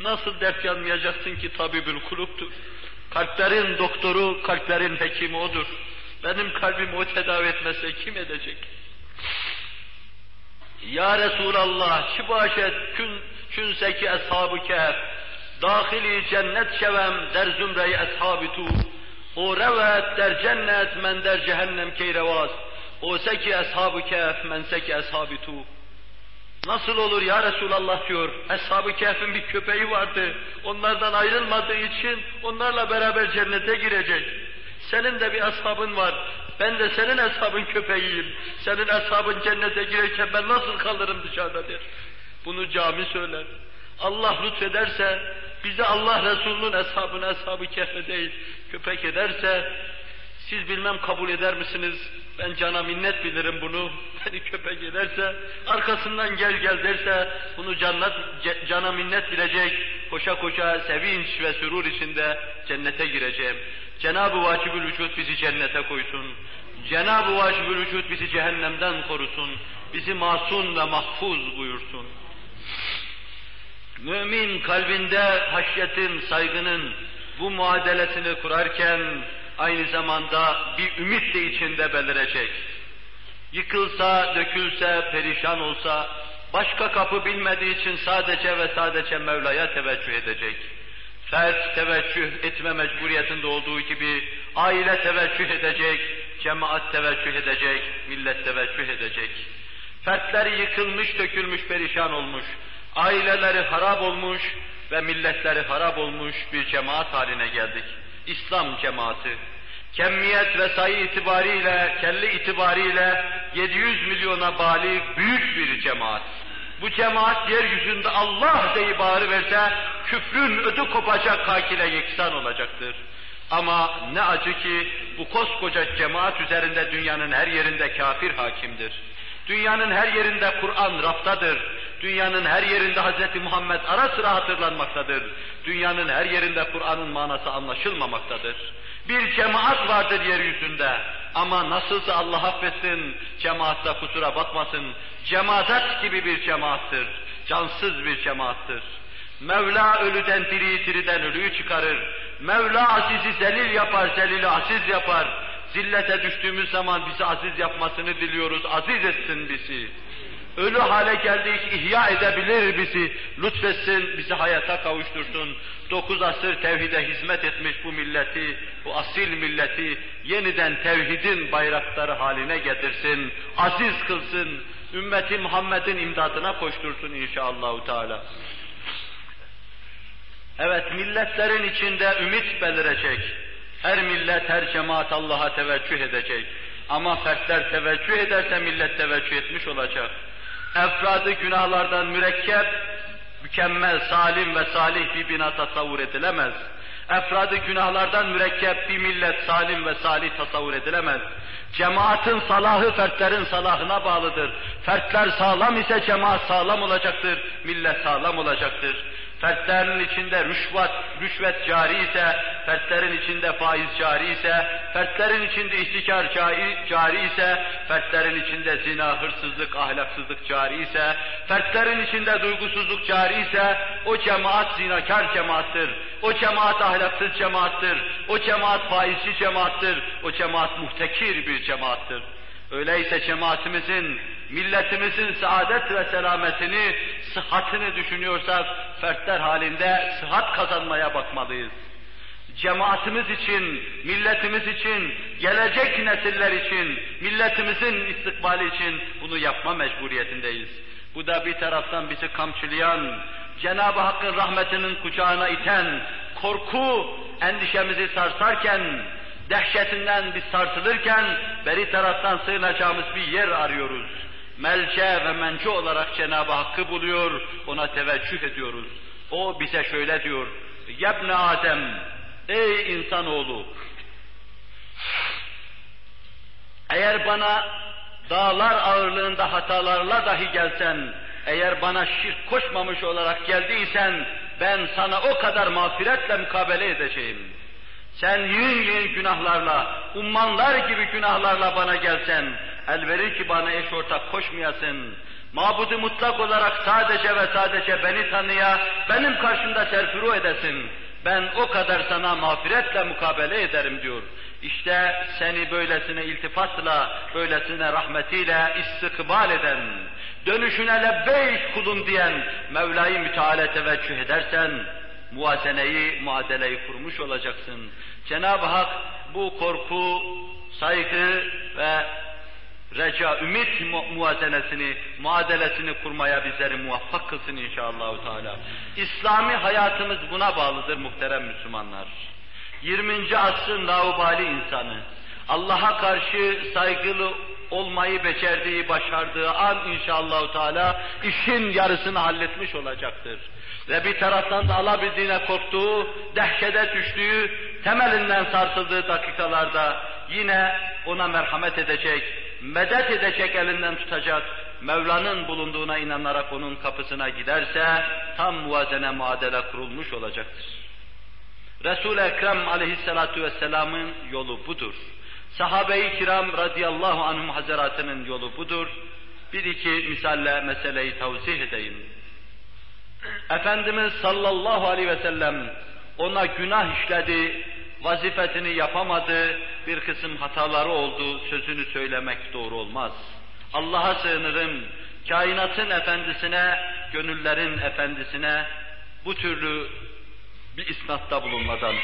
Nasıl dert yanmayacaksın ki tabibül kuluptur. Kalplerin doktoru, kalplerin hekimi odur. Benim kalbimi o tedavi etmese kim edecek? Ya Resulallah, çi başet kün, künseki ashab-ı kehf, dahili cennet şevem der zümreyi ashab-ı tu, o revet der cennet men der cehennem keyrevaz, o seki ashab-ı kehf men seki ashab-ı tu. Nasıl olur ya Resulallah diyor. Eshab-ı Kehf'in bir köpeği vardı. Onlardan ayrılmadığı için onlarla beraber cennete girecek. Senin de bir ashabın var. Ben de senin ashabın köpeğiyim. Senin ashabın cennete girerken ben nasıl kalırım dışarıda der. Bunu cami söyler. Allah lütfederse, bize Allah Resulü'nün eshabını, eshab-ı kehfe değil, köpek ederse, siz bilmem kabul eder misiniz? Ben cana minnet bilirim bunu. Beni köpek ederse, arkasından gel gel derse, bunu cannat, cana minnet bilecek, koşa koşa sevinç ve sürur içinde cennete gireceğim. Cenab-ı Vacibül Vücud bizi cennete koysun. Cenab-ı Vacibül Vücud bizi cehennemden korusun. Bizi masum ve mahfuz buyursun. Mümin kalbinde haşyetin, saygının bu muadelesini kurarken aynı zamanda bir ümit de içinde belirecek. Yıkılsa, dökülse, perişan olsa, başka kapı bilmediği için sadece ve sadece Mevla'ya teveccüh edecek. Fert teveccüh etme mecburiyetinde olduğu gibi aile teveccüh edecek, cemaat teveccüh edecek, millet teveccüh edecek. Fertleri yıkılmış, dökülmüş, perişan olmuş, aileleri harap olmuş ve milletleri harap olmuş bir cemaat haline geldik. İslam cemaati. Kemmiyet ve sayı itibariyle, kelli itibariyle 700 milyona bali büyük bir cemaat. Bu cemaat yeryüzünde Allah deyip bağırı verse küfrün ödü kopacak kakile yeksan olacaktır. Ama ne acı ki bu koskoca cemaat üzerinde dünyanın her yerinde kafir hakimdir. Dünyanın her yerinde Kur'an raftadır. Dünyanın her yerinde Hz. Muhammed ara sıra hatırlanmaktadır. Dünyanın her yerinde Kur'an'ın manası anlaşılmamaktadır. Bir cemaat vardır yeryüzünde. Ama nasılsa Allah affetsin, cemaatta kusura bakmasın. Cemaat gibi bir cemaattır. Cansız bir cemaattır. Mevla ölüden diriyi, diriden ölüyü çıkarır. Mevla azizi zelil yapar, zelili aziz yapar. Zillete düştüğümüz zaman bizi aziz yapmasını diliyoruz. Aziz etsin bizi. Ölü hale geldik, ihya edebilir bizi. Lütfetsin, bizi hayata kavuştursun. Dokuz asır tevhide hizmet etmiş bu milleti, bu asil milleti yeniden tevhidin bayrakları haline getirsin. Aziz kılsın. Ümmeti Muhammed'in imdadına koştursun inşallahü teala. Evet, milletlerin içinde ümit belirecek. Her millet, her cemaat Allah'a teveccüh edecek. Ama fertler teveccüh ederse millet teveccüh etmiş olacak. Efradı günahlardan mürekkep, mükemmel, salim ve salih bir bina tasavvur edilemez. Efradı günahlardan mürekkep bir millet salim ve salih tasavvur edilemez. Cemaatin salahı fertlerin salahına bağlıdır. Fertler sağlam ise cemaat sağlam olacaktır, millet sağlam olacaktır. Fertlerin içinde rüşvet, rüşvet cari ise, fertlerin içinde faiz cari ise, fertlerin içinde ihtikar cari, ise, fertlerin içinde zina, hırsızlık, ahlaksızlık cari ise, fertlerin içinde duygusuzluk cari ise, o cemaat zinakar cemaattır, o cemaat ahlaksız cemaattır, o cemaat faizci cemaattır, o cemaat muhtekir bir cemaattır. Öyleyse cemaatimizin, milletimizin saadet ve selametini, sıhhatini düşünüyorsak, fertler halinde sıhhat kazanmaya bakmalıyız. cemaatimiz için, milletimiz için, gelecek nesiller için, milletimizin istikbali için bunu yapma mecburiyetindeyiz. Bu da bir taraftan bizi kamçılayan, Cenab-ı Hakk'ın rahmetinin kucağına iten, korku endişemizi sarsarken, dehşetinden biz sarsılırken, beri taraftan sığınacağımız bir yer arıyoruz. Melce ve mence olarak Cenab-ı Hakk'ı buluyor, ona teveccüh ediyoruz. O bize şöyle diyor, Yebne Adem, ey insanoğlu, eğer bana dağlar ağırlığında hatalarla dahi gelsen, eğer bana şirk koşmamış olarak geldiysen, ben sana o kadar mağfiretle mukabele edeceğim. Sen yün yün günahlarla, ummanlar gibi günahlarla bana gelsen, elverir ki bana eş ortak koşmayasın. Mabudu mutlak olarak sadece ve sadece beni tanıya, benim karşımda serfuru edesin. Ben o kadar sana mağfiretle mukabele ederim diyor. İşte seni böylesine iltifatla, böylesine rahmetiyle istikbal eden, dönüşüne lebbeyk kulum diyen Mevla'yı müteala teveccüh edersen, muazeneyi, muadeleyi kurmuş olacaksın. Cenab-ı Hak bu korku, saygı ve reca, ümit mu muazenesini, muadelesini kurmaya bizleri muvaffak kılsın inşallah. Teala. İslami hayatımız buna bağlıdır muhterem Müslümanlar. 20. asrın laubali insanı, Allah'a karşı saygılı olmayı becerdiği, başardığı an inşallah Teala işin yarısını halletmiş olacaktır. Ve bir taraftan da alabildiğine korktuğu, dehşete düştüğü, temelinden sarsıldığı dakikalarda yine ona merhamet edecek, medet edecek elinden tutacak, Mevla'nın bulunduğuna inanarak onun kapısına giderse tam muvazene muadele kurulmuş olacaktır. Resul-i Ekrem aleyhissalatu vesselamın yolu budur. Sahabe-i kiram radıyallahu anhum hazaratının yolu budur. Bir iki misalle meseleyi tavzih edeyim. Efendimiz sallallahu aleyhi ve sellem ona günah işledi, vazifetini yapamadı, bir kısım hataları oldu, sözünü söylemek doğru olmaz. Allah'a sığınırım, kainatın efendisine, gönüllerin efendisine bu türlü bir isnatta bulunmadan.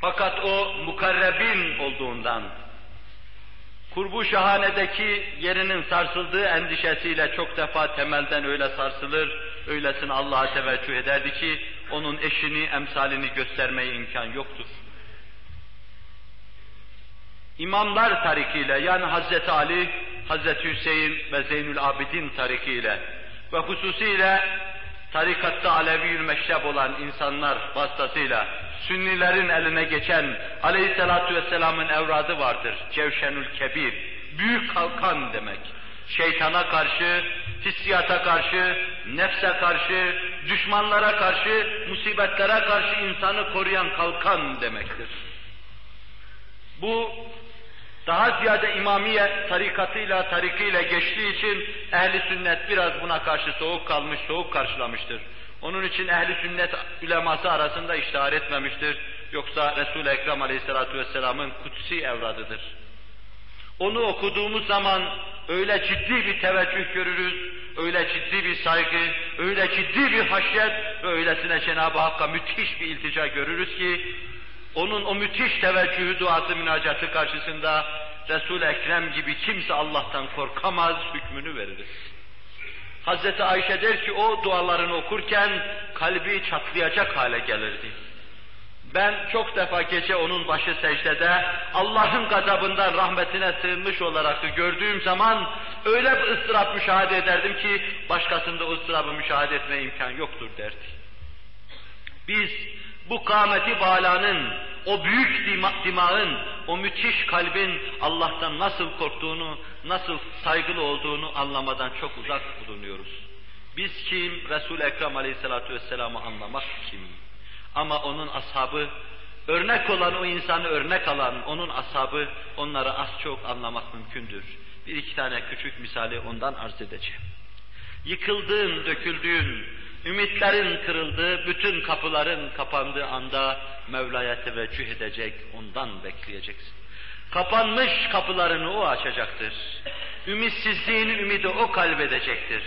Fakat o mukarrebin olduğundan, kurbu şahanedeki yerinin sarsıldığı endişesiyle çok defa temelden öyle sarsılır, öylesine Allah'a teveccüh ederdi ki, onun eşini, emsalini göstermeye imkan yoktur. İmamlar tarikiyle yani Hazreti Ali, Hazreti Hüseyin ve Zeynül Abidin tarikiyle ve hususiyle tarikatta Alevi meşrep olan insanlar vasıtasıyla Sünnilerin eline geçen Aleyhisselatü Vesselam'ın evradı vardır. Cevşenül Kebir. Büyük kalkan demek. Şeytana karşı, hissiyata karşı, nefse karşı, düşmanlara karşı, musibetlere karşı insanı koruyan kalkan demektir. Bu daha ziyade imamiye tarikatıyla, tarikiyle geçtiği için ehli sünnet biraz buna karşı soğuk kalmış, soğuk karşılamıştır. Onun için ehli sünnet üleması arasında iştihar etmemiştir. Yoksa Resul-i Ekrem Aleyhisselatü Vesselam'ın kutsi evradıdır. Onu okuduğumuz zaman öyle ciddi bir teveccüh görürüz, öyle ciddi bir saygı, öyle ciddi bir haşyet ve öylesine Cenab-ı Hakk'a müthiş bir iltica görürüz ki onun o müthiş teveccühü, duası, münacatı karşısında Resul-i Ekrem gibi kimse Allah'tan korkamaz, hükmünü veririz. Hazreti Ayşe der ki o dualarını okurken kalbi çatlayacak hale gelirdi. Ben çok defa gece onun başı secdede Allah'ın gazabından rahmetine sığınmış olarak gördüğüm zaman öyle bir ıstırap müşahede ederdim ki başkasında o ıstırabı müşahede etme imkan yoktur derdi. Biz bu kâmeti balanın, o büyük dima, dimağın, o müthiş kalbin Allah'tan nasıl korktuğunu, nasıl saygılı olduğunu anlamadan çok uzak bulunuyoruz. Biz kim? Resul-i Ekrem Aleyhisselatü Vesselam'ı anlamak kim? Ama onun ashabı, örnek olan o insanı örnek alan onun ashabı, onları az çok anlamak mümkündür. Bir iki tane küçük misali ondan arz edeceğim. Yıkıldığın, döküldüğün, ümitlerin kırıldığı, bütün kapıların kapandığı anda Mevla'ya teveccüh edecek, ondan bekleyeceksin. Kapanmış kapılarını o açacaktır. Ümitsizliğin ümidi o kalbedecektir.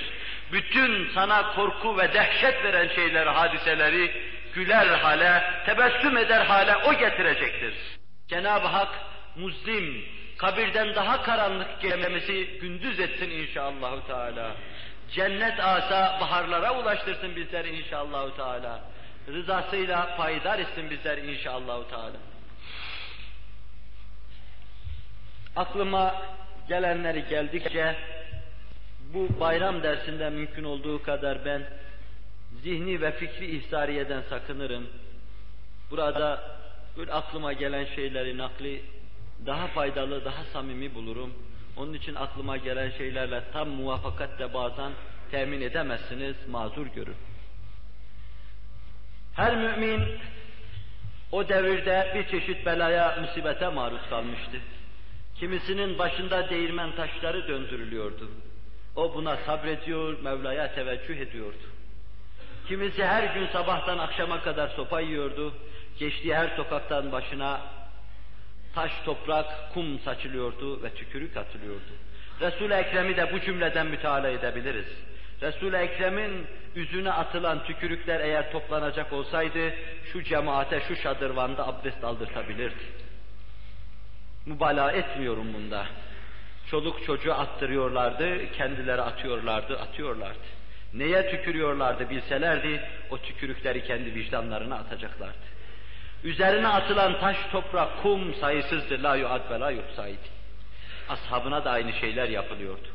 bütün sana korku ve dehşet veren şeyleri, hadiseleri güler hale, tebessüm eder hale o getirecektir. Cenab-ı Hak muzlim, kabirden daha karanlık gelmesi gündüz etsin inşallahü teala. Cennet asa baharlara ulaştırsın bizleri inşallahü teala. Rızasıyla payidar etsin bizler inşallahü teala. Aklıma gelenleri geldikçe bu bayram dersinde mümkün olduğu kadar ben zihni ve fikri ihsariyeden sakınırım. Burada böyle aklıma gelen şeyleri nakli daha faydalı, daha samimi bulurum. Onun için aklıma gelen şeylerle tam muvaffakat de bazen temin edemezsiniz, mazur görün. Her mümin o devirde bir çeşit belaya, musibete maruz kalmıştı. Kimisinin başında değirmen taşları döndürülüyordu. O buna sabrediyor, Mevla'ya teveccüh ediyordu. Kimisi her gün sabahtan akşama kadar sopa yiyordu. Geçtiği her sokaktan başına taş, toprak, kum saçılıyordu ve tükürük atılıyordu. Resul-i Ekrem'i de bu cümleden müteala edebiliriz. Resul-i Ekrem'in yüzüne atılan tükürükler eğer toplanacak olsaydı şu cemaate, şu şadırvanda abdest aldırtabilirdi. Mübalağa etmiyorum bunda. Çoluk çocuğu attırıyorlardı, kendileri atıyorlardı, atıyorlardı. Neye tükürüyorlardı bilselerdi, o tükürükleri kendi vicdanlarına atacaklardı. Üzerine atılan taş, toprak, kum sayısızdı. La yuad ve la yuhsaydi. Ashabına da aynı şeyler yapılıyordu.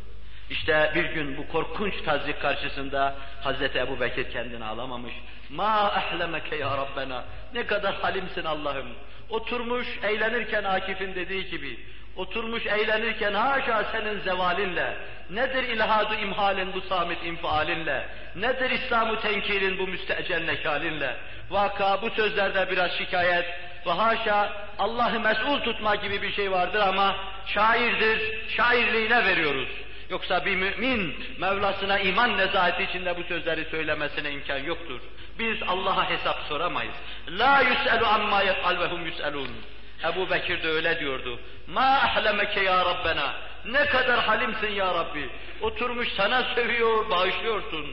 İşte bir gün bu korkunç tazik karşısında Hazreti Ebu Bekir kendini alamamış. Ma ahlemeke ya Rabbena. Ne kadar halimsin Allah'ım. Oturmuş eğlenirken Akif'in dediği gibi. Oturmuş eğlenirken haşa senin zevalinle. Nedir ilhadu imhalin bu samit infialinle? Nedir İslam'ı tenkirin bu müstecel nekalinle? Vaka bu sözlerde biraz şikayet ve haşa Allah'ı mesul tutma gibi bir şey vardır ama şairdir, şairliğine veriyoruz. Yoksa bir mümin Mevlasına iman nezaheti içinde bu sözleri söylemesine imkan yoktur. Biz Allah'a hesap soramayız. La yus'elu amma yef'al ve hum yus'elun. Ebu Bekir de öyle diyordu. Ma ahlemeke ya Rabbena. Ne kadar halimsin ya Rabbi. Oturmuş sana sövüyor, bağışlıyorsun.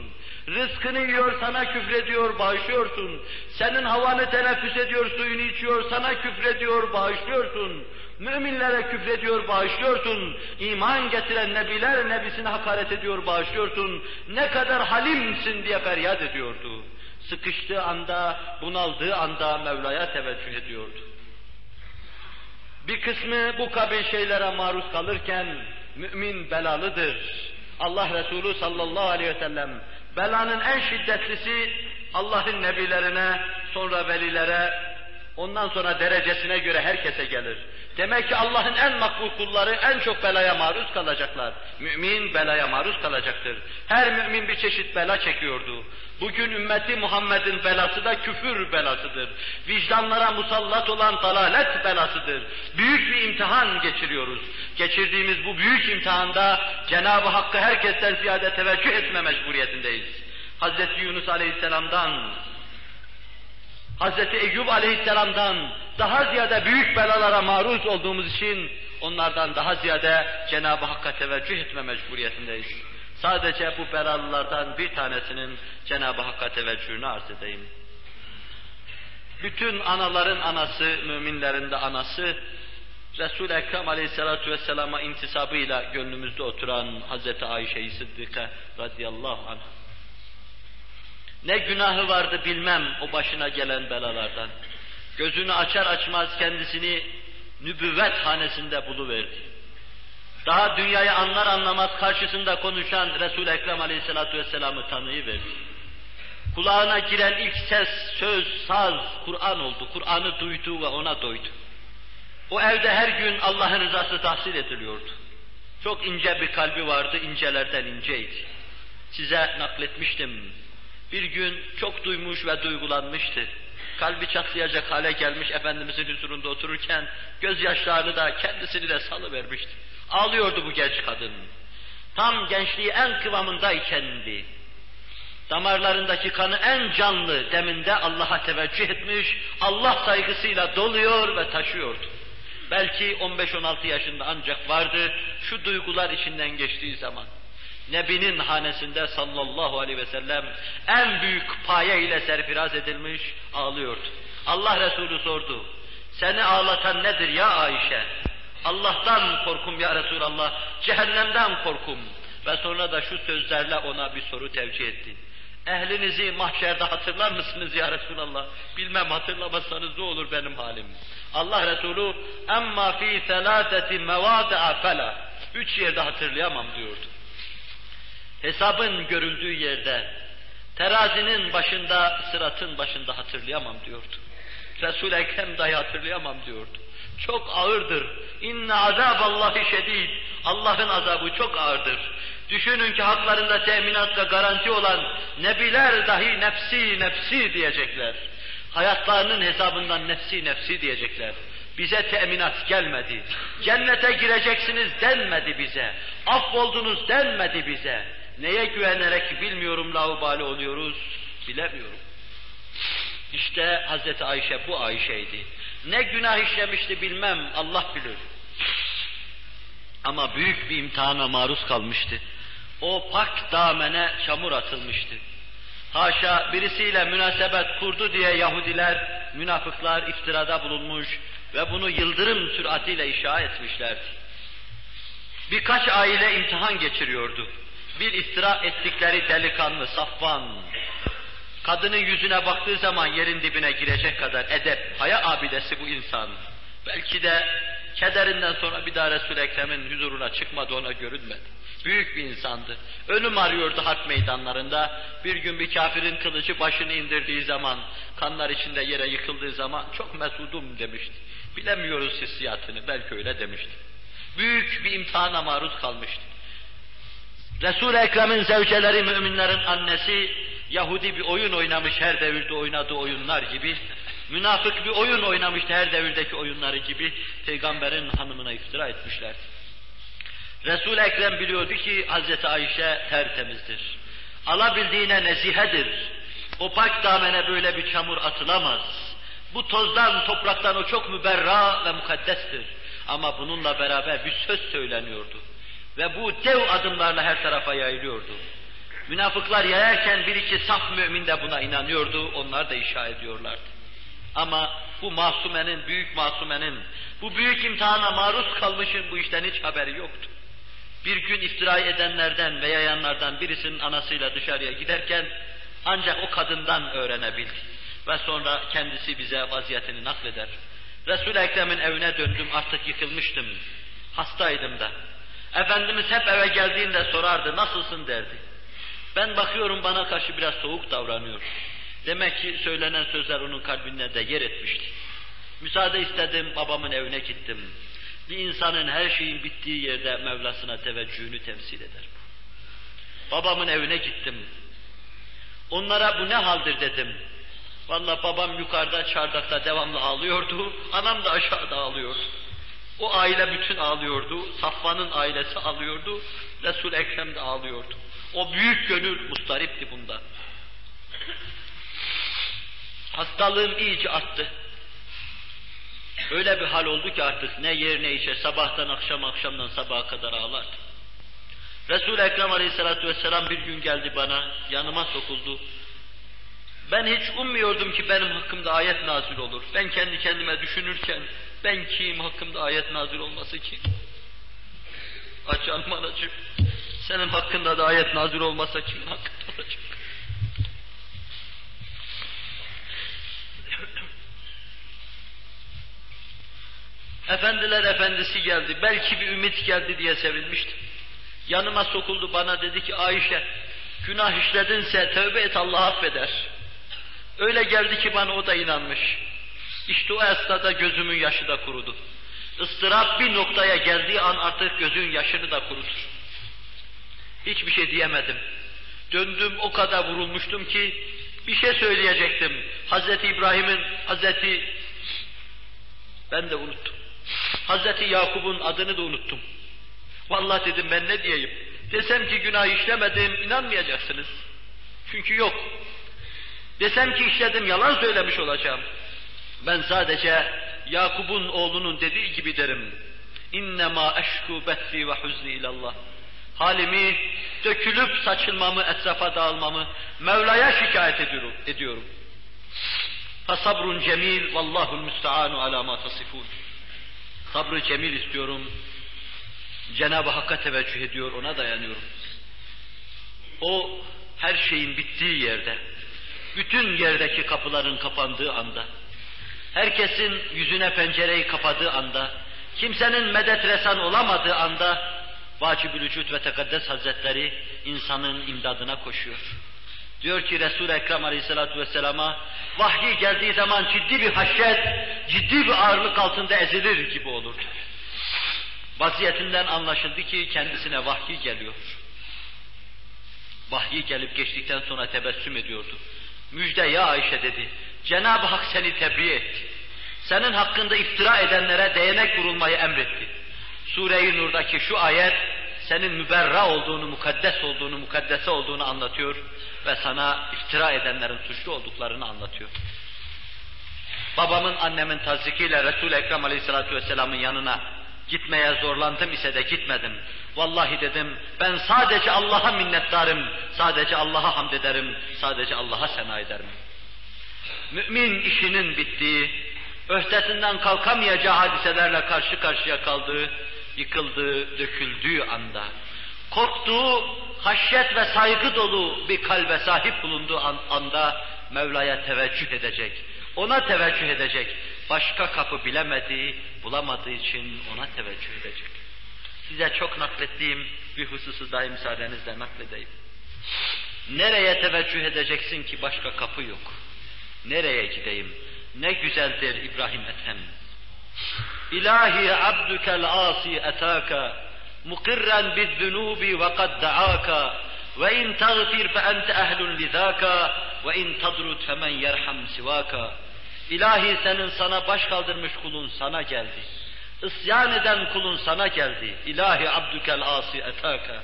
Rızkını yiyor, sana küfrediyor, bağışlıyorsun. Senin havanı teneffüs ediyor, suyunu içiyor, sana küfrediyor, bağışlıyorsun. Müminlere küfrediyor, bağışlıyorsun. İman getiren nebiler nebisine hakaret ediyor, bağışlıyorsun. Ne kadar halimsin diye feryat ediyordu. Sıkıştığı anda, bunaldığı anda Mevla'ya teveccüh ediyordu. Bir kısmı bu kabil şeylere maruz kalırken mümin belalıdır. Allah Resulü sallallahu aleyhi ve sellem belanın en şiddetlisi Allah'ın nebilerine, sonra velilere, ondan sonra derecesine göre herkese gelir. Demek ki Allah'ın en makbul kulları en çok belaya maruz kalacaklar. Mümin belaya maruz kalacaktır. Her mümin bir çeşit bela çekiyordu. Bugün ümmeti Muhammed'in belası da küfür belasıdır. Vicdanlara musallat olan dalalet belasıdır. Büyük bir imtihan geçiriyoruz. Geçirdiğimiz bu büyük imtihanda Cenab-ı Hakk'a herkesten ziyade teveccüh etme mecburiyetindeyiz. Hazreti Yunus Aleyhisselam'dan, Hazreti Eyyub Aleyhisselam'dan daha ziyade büyük belalara maruz olduğumuz için onlardan daha ziyade Cenab-ı Hakk'a teveccüh etme mecburiyetindeyiz. Sadece bu belalılardan bir tanesinin Cenab-ı Hakk'a teveccühünü arz edeyim. Bütün anaların anası, müminlerin de anası, Resul-i Ekrem Aleyhisselatü Vesselam'a intisabıyla gönlümüzde oturan Hazreti Ayşe-i Sıddık'a radıyallahu anh. Ne günahı vardı bilmem o başına gelen belalardan. Gözünü açar açmaz kendisini nübüvvet hanesinde buluverdi. Daha dünyayı anlar anlamaz karşısında konuşan Resul-i Ekrem Aleyhisselatü Vesselam'ı tanıyıverdi. Kulağına giren ilk ses, söz, saz, Kur'an oldu. Kur'an'ı duydu ve ona doydu. O evde her gün Allah'ın rızası tahsil ediliyordu. Çok ince bir kalbi vardı, incelerden inceydi. Size nakletmiştim. Bir gün çok duymuş ve duygulanmıştı. Kalbi çatlayacak hale gelmiş Efendimizin huzurunda otururken gözyaşlarını da kendisini de salıvermişti. Ağlıyordu bu genç kadın. Tam gençliği en kıvamındaykendi. Damarlarındaki kanı en canlı deminde Allah'a teveccüh etmiş, Allah saygısıyla doluyor ve taşıyordu. Belki 15-16 yaşında ancak vardı şu duygular içinden geçtiği zaman. Nebinin hanesinde sallallahu aleyhi ve sellem en büyük paye ile serfiraz edilmiş ağlıyordu. Allah Resulü sordu. Seni ağlatan nedir ya Ayşe? Allah'tan korkum ya Resulallah, cehennemden korkum. Ve sonra da şu sözlerle ona bir soru tevcih etti. Ehlinizi mahşerde hatırlar mısınız ya Resulallah? Bilmem hatırlamazsanız ne olur benim halim. Allah Resulü emma fi selateti mevadi'a fela. Üç yerde hatırlayamam diyordu. Hesabın görüldüğü yerde, terazinin başında, sıratın başında hatırlayamam diyordu. Resul-i Ekrem dahi hatırlayamam diyordu. Çok ağırdır. İnne azaballahi şedid. Allah'ın azabı çok ağırdır. Düşünün ki haklarında teminat ve garanti olan nebiler dahi nefsi nefsi diyecekler. Hayatlarının hesabından nefsi nefsi diyecekler. Bize teminat gelmedi. Cennete gireceksiniz denmedi bize. Affoldunuz denmedi bize. Neye güvenerek bilmiyorum laubali oluyoruz, bilemiyorum. İşte Hazreti Ayşe bu Ayşe'ydi. Ne günah işlemişti bilmem, Allah bilir. Ama büyük bir imtihana maruz kalmıştı. O pak damene çamur atılmıştı. Haşa birisiyle münasebet kurdu diye Yahudiler, münafıklar iftirada bulunmuş ve bunu yıldırım süratiyle işa etmişlerdi. Birkaç aile imtihan geçiriyordu. Bir iftira ettikleri delikanlı Safvan, kadının yüzüne baktığı zaman yerin dibine girecek kadar edep, haya abidesi bu insan. Belki de kederinden sonra bir daha Resul-i Ekrem'in huzuruna çıkmadı, ona görünmedi. Büyük bir insandı. Önüm arıyordu harp meydanlarında. Bir gün bir kafirin kılıcı başını indirdiği zaman, kanlar içinde yere yıkıldığı zaman çok mesudum demişti. Bilemiyoruz hissiyatını, belki öyle demişti. Büyük bir imtihana maruz kalmıştı. Resul-i Ekrem'in zevceleri, müminlerin annesi, Yahudi bir oyun oynamış her devirde oynadığı oyunlar gibi, münafık bir oyun oynamıştı her devirdeki oyunları gibi, peygamberin hanımına iftira etmişlerdi. Resul-i Ekrem biliyordu ki Hazreti Ayşe tertemizdir. Alabildiğine nezihedir. O pak damene böyle bir çamur atılamaz. Bu tozdan, topraktan o çok müberra ve mukaddestir. Ama bununla beraber bir söz söyleniyordu. Ve bu dev adımlarla her tarafa yayılıyordu. Münafıklar yayarken bir iki saf mümin de buna inanıyordu, onlar da işa ediyorlardı. Ama bu masumenin, büyük masumenin, bu büyük imtihana maruz kalmışın bu işten hiç haberi yoktu. Bir gün iftira edenlerden ve yayanlardan birisinin anasıyla dışarıya giderken ancak o kadından öğrenebildi. Ve sonra kendisi bize vaziyetini nakleder. Resul-i Ekrem'in evine döndüm, artık yıkılmıştım. Hastaydım da. Efendimiz hep eve geldiğinde sorardı, nasılsın derdi. Ben bakıyorum bana karşı biraz soğuk davranıyor. Demek ki söylenen sözler onun kalbinde de yer etmişti. Müsaade istedim, babamın evine gittim. Bir insanın her şeyin bittiği yerde Mevlasına teveccühünü temsil eder Babamın evine gittim. Onlara bu ne haldir dedim. Valla babam yukarıda çardakta devamlı ağlıyordu, anam da aşağıda ağlıyordu. O aile bütün ağlıyordu, Safvan'ın ailesi ağlıyordu, Resul Ekrem de ağlıyordu. O büyük gönül mustaripti bunda. Hastalığım iyice arttı. Öyle bir hal oldu ki artık ne yer ne içer, sabahtan akşam, akşamdan sabaha kadar ağlardı. Resul-i Ekrem Aleyhisselatü Vesselam bir gün geldi bana, yanıma sokuldu. Ben hiç ummuyordum ki benim hakkımda ayet nazil olur. Ben kendi kendime düşünürken, ben kim, hakkımda ayet nazil olması kim? Aç anacığım, senin hakkında da ayet nazil olmasa kim hakkında olacak? Efendiler efendisi geldi, belki bir ümit geldi diye sevinmiştim. Yanıma sokuldu bana dedi ki Ayşe, günah işledinse tövbe et Allah affeder. Öyle geldi ki bana o da inanmış. İşte o esnada gözümün yaşı da kurudu. Istırap bir noktaya geldiği an artık gözün yaşını da kurutur. Hiçbir şey diyemedim. Döndüm o kadar vurulmuştum ki bir şey söyleyecektim. Hazreti İbrahim'in, Hazreti ben de unuttum. Hazreti Yakup'un adını da unuttum. Vallahi dedim ben ne diyeyim? Desem ki günah işlemedim, inanmayacaksınız. Çünkü yok. Desem ki işledim, yalan söylemiş olacağım. Ben sadece Yakup'un oğlunun dediği gibi derim. İnnemâ eşkû bethi ve huzni ilallah. halimi, dökülüp saçılmamı, etrafa dağılmamı Mevla'ya şikayet ediyorum. ediyorum. Fasabrun cemil, vallahul müsteanu ala ma tasifun. Sabrı cemil istiyorum. Cenab-ı Hakk'a teveccüh ediyor, ona dayanıyorum. O her şeyin bittiği yerde, bütün yerdeki kapıların kapandığı anda, herkesin yüzüne pencereyi kapadığı anda, kimsenin medet resan olamadığı anda, Vacib-ül Vücud ve Tekaddes Hazretleri insanın imdadına koşuyor. Diyor ki Resul-i Ekrem Aleyhisselatü Vesselam'a vahyi geldiği zaman ciddi bir haşyet, ciddi bir ağırlık altında ezilir gibi olurdu. Vaziyetinden anlaşıldı ki kendisine vahyi geliyor. Vahyi gelip geçtikten sonra tebessüm ediyordu. Müjde ya Ayşe dedi. Cenab-ı Hak seni tebriğ etti. Senin hakkında iftira edenlere değnek vurulmayı emretti. Sure-i Nur'daki şu ayet senin müberra olduğunu, mukaddes olduğunu, mukaddese olduğunu anlatıyor ve sana iftira edenlerin suçlu olduklarını anlatıyor. Babamın, annemin tazdikiyle Resul-i Ekrem Aleyhisselatü Vesselam'ın yanına gitmeye zorlandım ise de gitmedim. Vallahi dedim, ben sadece Allah'a minnettarım, sadece Allah'a hamd ederim, sadece Allah'a sena ederim. Mümin işinin bittiği, öhtesinden kalkamayacağı hadiselerle karşı karşıya kaldığı, yıkıldığı, döküldüğü anda, korktuğu, haşyet ve saygı dolu bir kalbe sahip bulunduğu anda Mevla'ya teveccüh edecek, ona teveccüh edecek. Başka kapı bilemediği, bulamadığı için ona teveccüh edecek. Size çok naklettiğim bir hususu dahi müsaadenizle nakledeyim. Nereye teveccüh edeceksin ki başka kapı yok? Nereye gideyim? Ne güzeldir İbrahim Ethem. İlahi abdukel asi etaka mukirren bizzunubi ve kad da'aka ve in tagfir fe ente ehlun lizaka ve in tadrut femen yerham sivaka. İlahi senin sana baş kaldırmış kulun sana geldi. İsyan eden kulun sana geldi. İlahi abdukel asi etaka.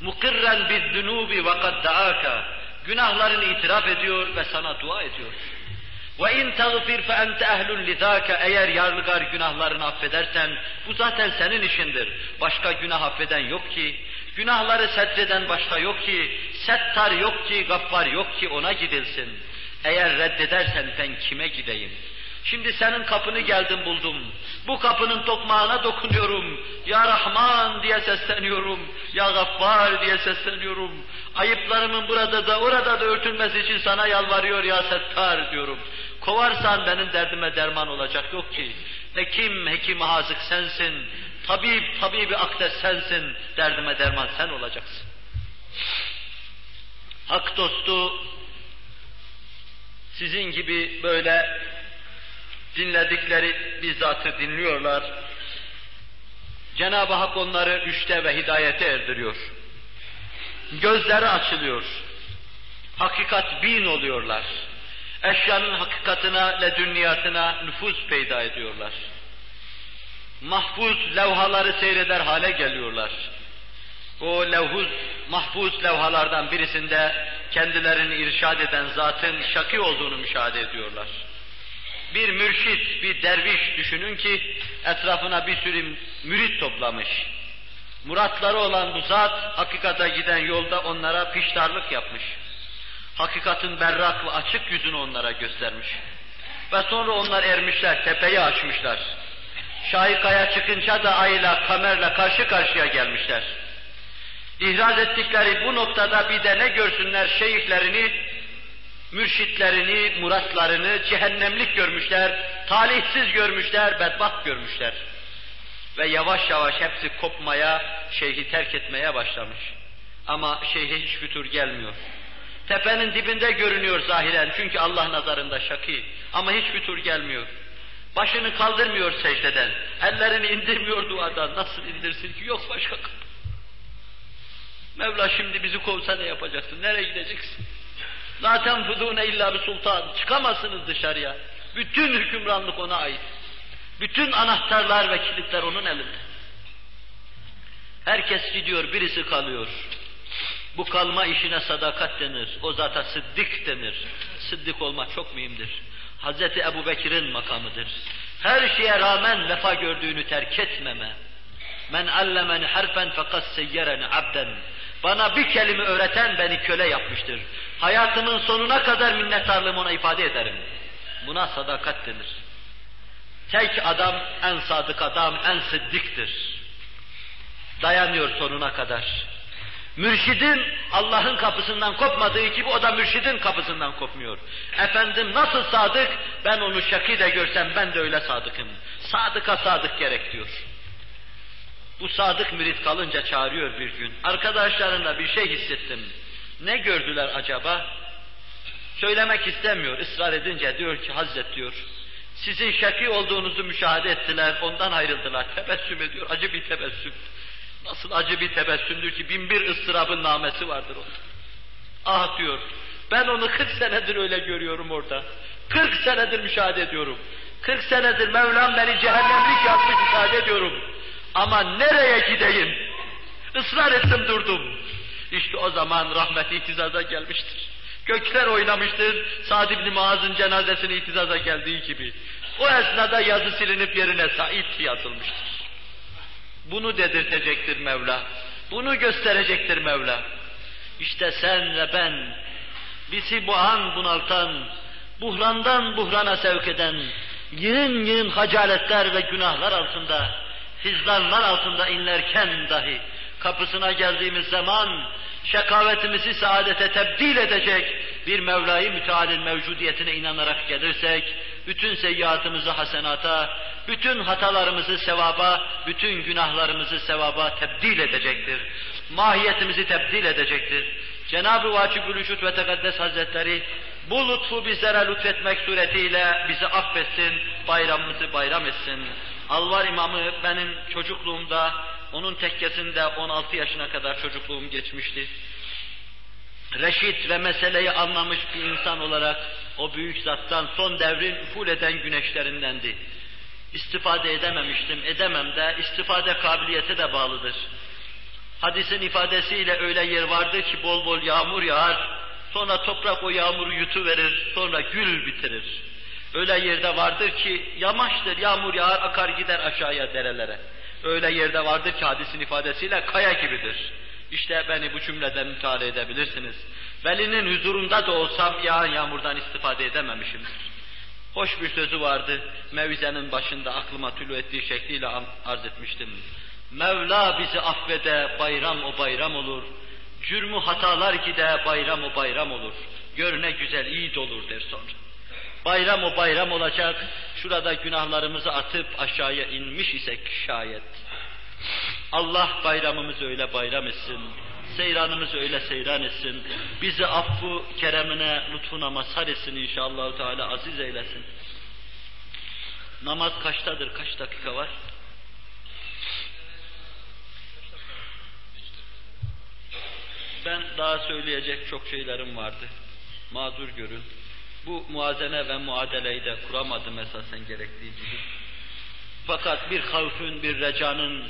Mukirren bizzunubi ve kad da'aka. Günahlarını itiraf ediyor ve sana dua ediyor. Ve in tagfir fe ente ehlun lizaka. Eğer yarlıgar günahlarını affedersen bu zaten senin işindir. Başka günah affeden yok ki. Günahları setreden başka yok ki. Settar yok ki, gaffar yok ki ona gidilsin. Eğer reddedersen ben kime gideyim? Şimdi senin kapını geldim buldum. Bu kapının tokmağına dokunuyorum. Ya Rahman diye sesleniyorum. Ya Gaffar diye sesleniyorum. Ayıplarımın burada da orada da örtülmesi için sana yalvarıyor ya Settar diyorum. Kovarsan benim derdime derman olacak yok ki. Hekim, hekim hazık sensin. Tabip, tabibi akdes sensin. Derdime derman sen olacaksın. Hak dostu sizin gibi böyle dinledikleri bizzatı dinliyorlar. Cenab-ı Hak onları rüşte ve hidayete erdiriyor. Gözleri açılıyor. Hakikat bin oluyorlar. Eşyanın hakikatına, ledünniyatına nüfuz peyda ediyorlar. Mahfuz levhaları seyreder hale geliyorlar. O levhuz, mahfuz levhalardan birisinde kendilerini irşad eden zatın şaki olduğunu müşahede ediyorlar. Bir mürşit, bir derviş düşünün ki etrafına bir sürü mürit toplamış. Muratları olan bu zat hakikata giden yolda onlara piştarlık yapmış. Hakikatin berrak ve açık yüzünü onlara göstermiş. Ve sonra onlar ermişler, tepeyi açmışlar. Şahikaya çıkınca da ayla, kamerle karşı karşıya gelmişler. İhraz ettikleri bu noktada bir de ne görsünler şeyhlerini, mürşitlerini, muratlarını cehennemlik görmüşler, talihsiz görmüşler, bedbaht görmüşler. Ve yavaş yavaş hepsi kopmaya, şeyhi terk etmeye başlamış. Ama şeyhe hiç fütur gelmiyor. Tepenin dibinde görünüyor zahiren çünkü Allah nazarında şaki. Ama hiç fütur gelmiyor. Başını kaldırmıyor secdeden. Ellerini indirmiyor duadan. Nasıl indirsin ki? Yok başka kapı. Mevla şimdi bizi kovsa ne yapacaksın? Nereye gideceksin? Zaten fudûne illa bir sultan. Çıkamazsınız dışarıya. Bütün hükümranlık ona ait. Bütün anahtarlar ve kilitler onun elinde. Herkes gidiyor, birisi kalıyor. Bu kalma işine sadakat denir. O zata sıddık denir. Sıddık olmak çok mühimdir. Hazreti Ebu Bekir'in makamıdır. Her şeye rağmen vefa gördüğünü terk etmeme. Men allemeni harfen fakat seyyereni abden. Bana bir kelime öğreten beni köle yapmıştır. Hayatımın sonuna kadar minnettarlığımı ona ifade ederim. Buna sadakat denir. Tek adam, en sadık adam, en sıddıktır. Dayanıyor sonuna kadar. Mürşidin Allah'ın kapısından kopmadığı gibi o da mürşidin kapısından kopmuyor. Efendim nasıl sadık? Ben onu şaki de görsem ben de öyle sadıkım. Sadıka sadık gerek diyor. Bu sadık mürit kalınca çağırıyor bir gün. Arkadaşlarında bir şey hissettim. Ne gördüler acaba? Söylemek istemiyor. ısrar edince diyor ki Hazret diyor. Sizin şaki olduğunuzu müşahede ettiler. Ondan ayrıldılar. Tebessüm ediyor. Acı bir tebessüm. Nasıl acı bir tebessümdür ki bin bir ıstırabın namesi vardır onda. Ah diyor. Ben onu 40 senedir öyle görüyorum orada. 40 senedir müşahede ediyorum. 40 senedir Mevlam beni cehennemlik yapmış müşahede ediyorum. Ama nereye gideyim? Israr ettim durdum. İşte o zaman rahmeti itizaza gelmiştir. Gökler oynamıştır. Sa'd ibn Muaz'ın cenazesine itizaza geldiği gibi. O esnada yazı silinip yerine Said yazılmıştır. Bunu dedirtecektir Mevla. Bunu gösterecektir Mevla. İşte sen ve ben, bizi bu an bunaltan, buhrandan buhrana sevk eden, yığın yığın hacaletler ve günahlar altında, hizlanlar altında inlerken dahi, kapısına geldiğimiz zaman, şekavetimizi saadete tebdil edecek bir Mevla-i Müteal'in mevcudiyetine inanarak gelirsek, bütün seyyiatımızı hasenata, bütün hatalarımızı sevaba, bütün günahlarımızı sevaba tebdil edecektir. Mahiyetimizi tebdil edecektir. Cenab-ı Vacib-ül Vücud ve Tekaddes Hazretleri bu lütfu bizlere lütfetmek suretiyle bizi affetsin, bayramımızı bayram etsin. Alvar İmamı benim çocukluğumda, onun tekkesinde 16 yaşına kadar çocukluğum geçmişti. Reşit ve meseleyi anlamış bir insan olarak o büyük zattan son devrin uful eden güneşlerindendi. İstifade edememiştim, edemem de istifade kabiliyeti de bağlıdır. Hadisin ifadesiyle öyle yer vardır ki bol bol yağmur yağar, sonra toprak o yağmuru yutuverir, sonra gül bitirir. Öyle yerde vardır ki yamaçtır, yağmur yağar, akar gider aşağıya derelere. Öyle yerde vardır ki hadisin ifadesiyle kaya gibidir. İşte beni bu cümleden müteala edebilirsiniz. Velinin huzurunda da olsam yağan yağmurdan istifade edememişimdir. Hoş bir sözü vardı, mevizenin başında aklıma tülü ettiği şekliyle arz etmiştim. Mevla bizi affede, bayram o bayram olur. Cürmü hatalar gide, bayram o bayram olur. Görüne güzel, iyi olur der sonra. Bayram o bayram olacak, şurada günahlarımızı atıp aşağıya inmiş isek şayet. Allah bayramımızı öyle bayram etsin, seyranımızı öyle seyran etsin, bizi affu keremine, lütfuna mazhar etsin inşallah Teala aziz eylesin. Namaz kaçtadır, kaç dakika var? Ben daha söyleyecek çok şeylerim vardı. Mazur görün. Bu muazene ve muadeleyi de kuramadım esasen gerektiği gibi. Fakat bir havfün, bir recanın,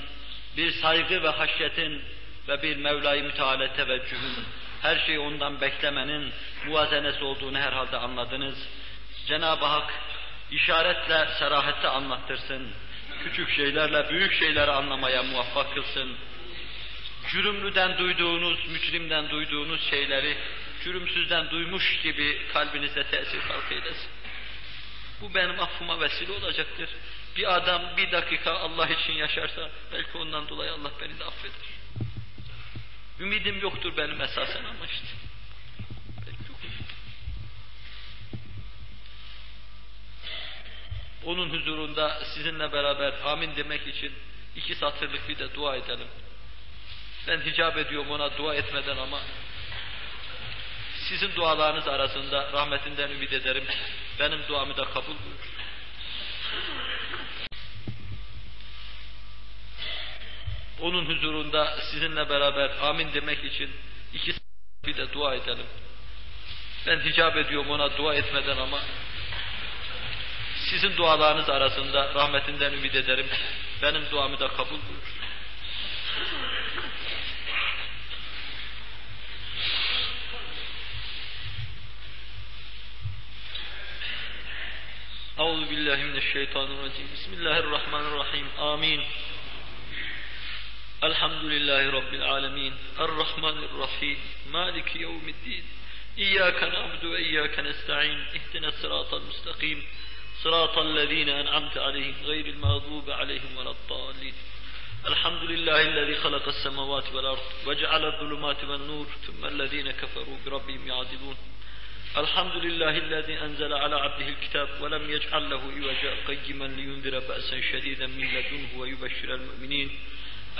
bir saygı ve haşyetin ve bir Mevla-i Müteala teveccühün, her şeyi ondan beklemenin muvazenesi olduğunu herhalde anladınız. Cenab-ı Hak işaretle, serahette anlattırsın. Küçük şeylerle büyük şeyleri anlamaya muvaffak kılsın. Cürümlüden duyduğunuz, mücrimden duyduğunuz şeyleri cürümsüzden duymuş gibi kalbinize tesir halk eylesin. Bu benim affıma vesile olacaktır. Bir adam bir dakika Allah için yaşarsa belki ondan dolayı Allah beni de affeder. Ümidim yoktur benim esasen ama işte. Onun huzurunda sizinle beraber amin demek için iki satırlık bir de dua edelim. Ben hicap ediyorum ona dua etmeden ama sizin dualarınız arasında rahmetinden ümit ederim. Benim duamı da kabul buyur. Onun huzurunda sizinle beraber amin demek için iki bir de dua edelim. Ben hicap ediyorum ona dua etmeden ama sizin dualarınız arasında rahmetinden ümit ederim. Benim duamı da kabul buyur. Euzu billahi mineşşeytanirracim. Bismillahirrahmanirrahim. Amin. الحمد لله رب العالمين. الرحمن الرحيم. مالك يوم الدين. إياك نعبد وإياك نستعين. اهدنا الصراط المستقيم. صراط الذين أنعمت عليهم غير المغضوب عليهم ولا الضالين. الحمد لله الذي خلق السماوات والأرض وجعل الظلمات والنور. ثم الذين كفروا بربهم يعدلون. الحمد لله الذي أنزل على عبده الكتاب ولم يجعل له عوجا قيما لينذر بأسا شديدا من لدنه ويبشر المؤمنين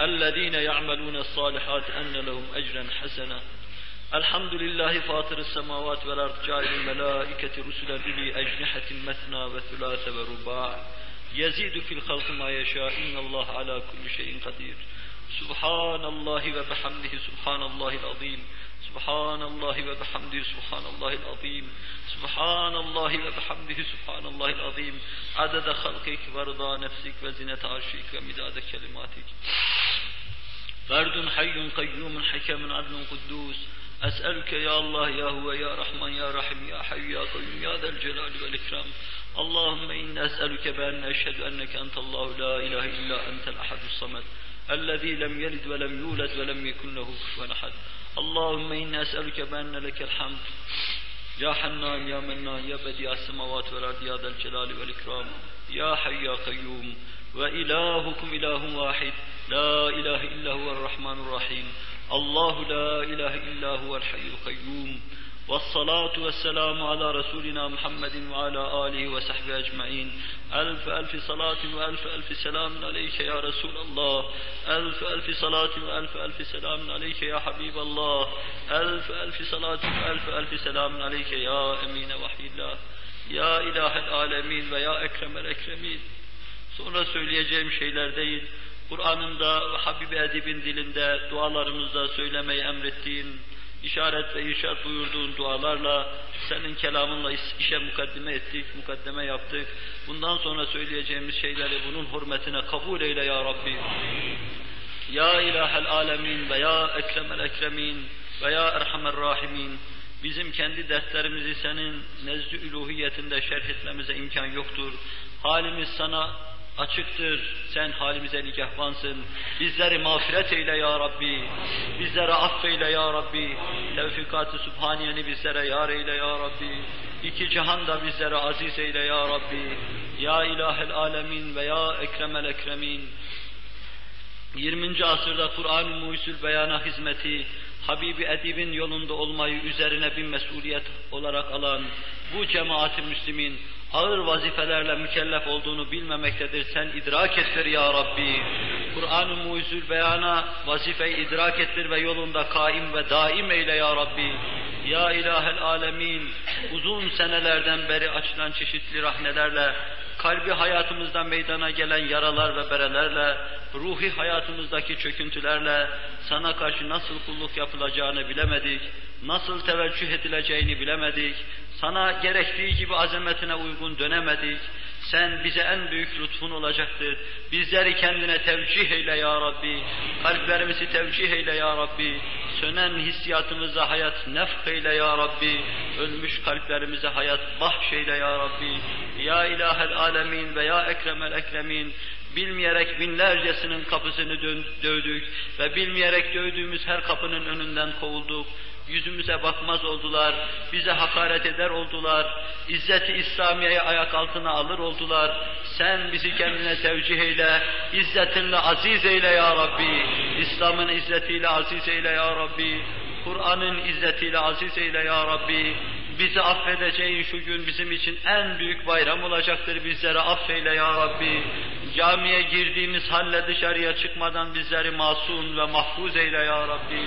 الذين يعملون الصالحات أن لهم أجرا حسنا. الحمد لله فاطر السماوات والأرض جعل الملائكة رسلا لي أجنحة مثنى وثلاث ورباع. يزيد في الخلق ما يشاء إن الله على كل شيء قدير. سبحان الله وبحمده سبحان الله العظيم. سبحان الله وبحمده سبحان الله العظيم سبحان الله وبحمده سبحان الله العظيم. عدد خلقك ورضا نفسك وزنة عرشك ومداد كلماتك. فرد حي قيوم حكم عدل قدوس. أسألك يا الله يا هو يا رحمن يا رحيم يا حي يا قيوم يا ذا الجلال والإكرام. اللهم إنا أسألك بأن أشهد أنك أنت الله لا إله إلا أنت الأحد الصمد الذي لم يلد ولم يولد ولم يكن له كفوا أحد. اللهم إنا أسألك بأن لك الحمد. يا حنان يا منان يا بديع السماوات والأرض يا ذا الجلال والإكرام يا حي يا قيوم وإلهكم إله واحد. لا إله إلا هو الرحمن الرحيم. الله لا إله إلا هو الحي القيوم. والصلاة والسلام على رسولنا محمد وعلى آله وصحبه أجمعين ألف ألف صلاة وألف ألف سلام عليك يا رسول الله ألف ألف صلاة وألف ألف سلام عليك يا حبيب الله ألف ألف صلاة وألف ألف سلام عليك يا أمين وحي الله Ya İlahel Alemin ve Ya Ekremel Ekremin. Sonra söyleyeceğim şeyler değil, Kur'an'ın da Habib-i Edib'in dilinde dualarımızda söylemeyi emrettiğin, işaret ve irşat buyurduğun dualarla senin kelamınla işe mukaddime ettik, mukaddeme yaptık. Bundan sonra söyleyeceğimiz şeyleri bunun hürmetine kabul eyle ya Rabbi. Ya İlahel Alemin ve Ya Ekremel Ekremin ve Ya Erhamer Rahimin. Bizim kendi dertlerimizi senin nezdü üluhiyetinde şerh etmemize imkan yoktur. Halimiz sana açıktır. Sen halimize nikahvansın. Bizleri mağfiret eyle ya Rabbi. Bizlere affeyle ya Rabbi. Tevfikat-ı Sübhaniyeni bizlere yar eyle ya Rabbi. İki cihanda bizlere aziz eyle ya Rabbi. Ya İlahel Alemin ve Ya Ekremel Ekremin. 20. asırda Kur'an-ı Muhyüzül Beyana hizmeti, Habibi Edib'in yolunda olmayı üzerine bir mesuliyet olarak alan bu cemaat-i Müslümin ağır vazifelerle mükellef olduğunu bilmemektedir. Sen idrak ettir ya Rabbi. Kur'an-ı Muhyüzül Beyan'a vazifeyi idrak ettir ve yolunda kaim ve daim eyle ya Rabbi. Ya İlahel Alemin, uzun senelerden beri açılan çeşitli rahnelerle, kalbi hayatımızda meydana gelen yaralar ve berelerle, ruhi hayatımızdaki çöküntülerle sana karşı nasıl kulluk yapılacağını bilemedik, nasıl teveccüh edileceğini bilemedik, sana gerektiği gibi azametine uygun dönemedik. Sen bize en büyük lütfun olacaktır. Bizleri kendine tevcih eyle ya Rabbi. Kalplerimizi tevcih eyle ya Rabbi. Sönen hissiyatımıza hayat nefh eyle ya Rabbi. Ölmüş kalplerimize hayat bahşeyle ya Rabbi. Ya ilahel alemin ve ya ekremel ekremin bilmeyerek binlercesinin kapısını dövdük ve bilmeyerek dövdüğümüz her kapının önünden kovulduk. Yüzümüze bakmaz oldular, bize hakaret eder oldular, İzzeti İslamiye'yi ayak altına alır oldular. Sen bizi kendine tevcih eyle, izzetinle aziz eyle ya Rabbi. İslam'ın izzetiyle aziz eyle ya Rabbi. Kur'an'ın izzetiyle aziz eyle ya Rabbi. Bizi affedeceğin şu gün bizim için en büyük bayram olacaktır. Bizleri affeyle ya Rabbi. Camiye girdiğimiz halle dışarıya çıkmadan bizleri masum ve mahfuz eyle ya Rabbi.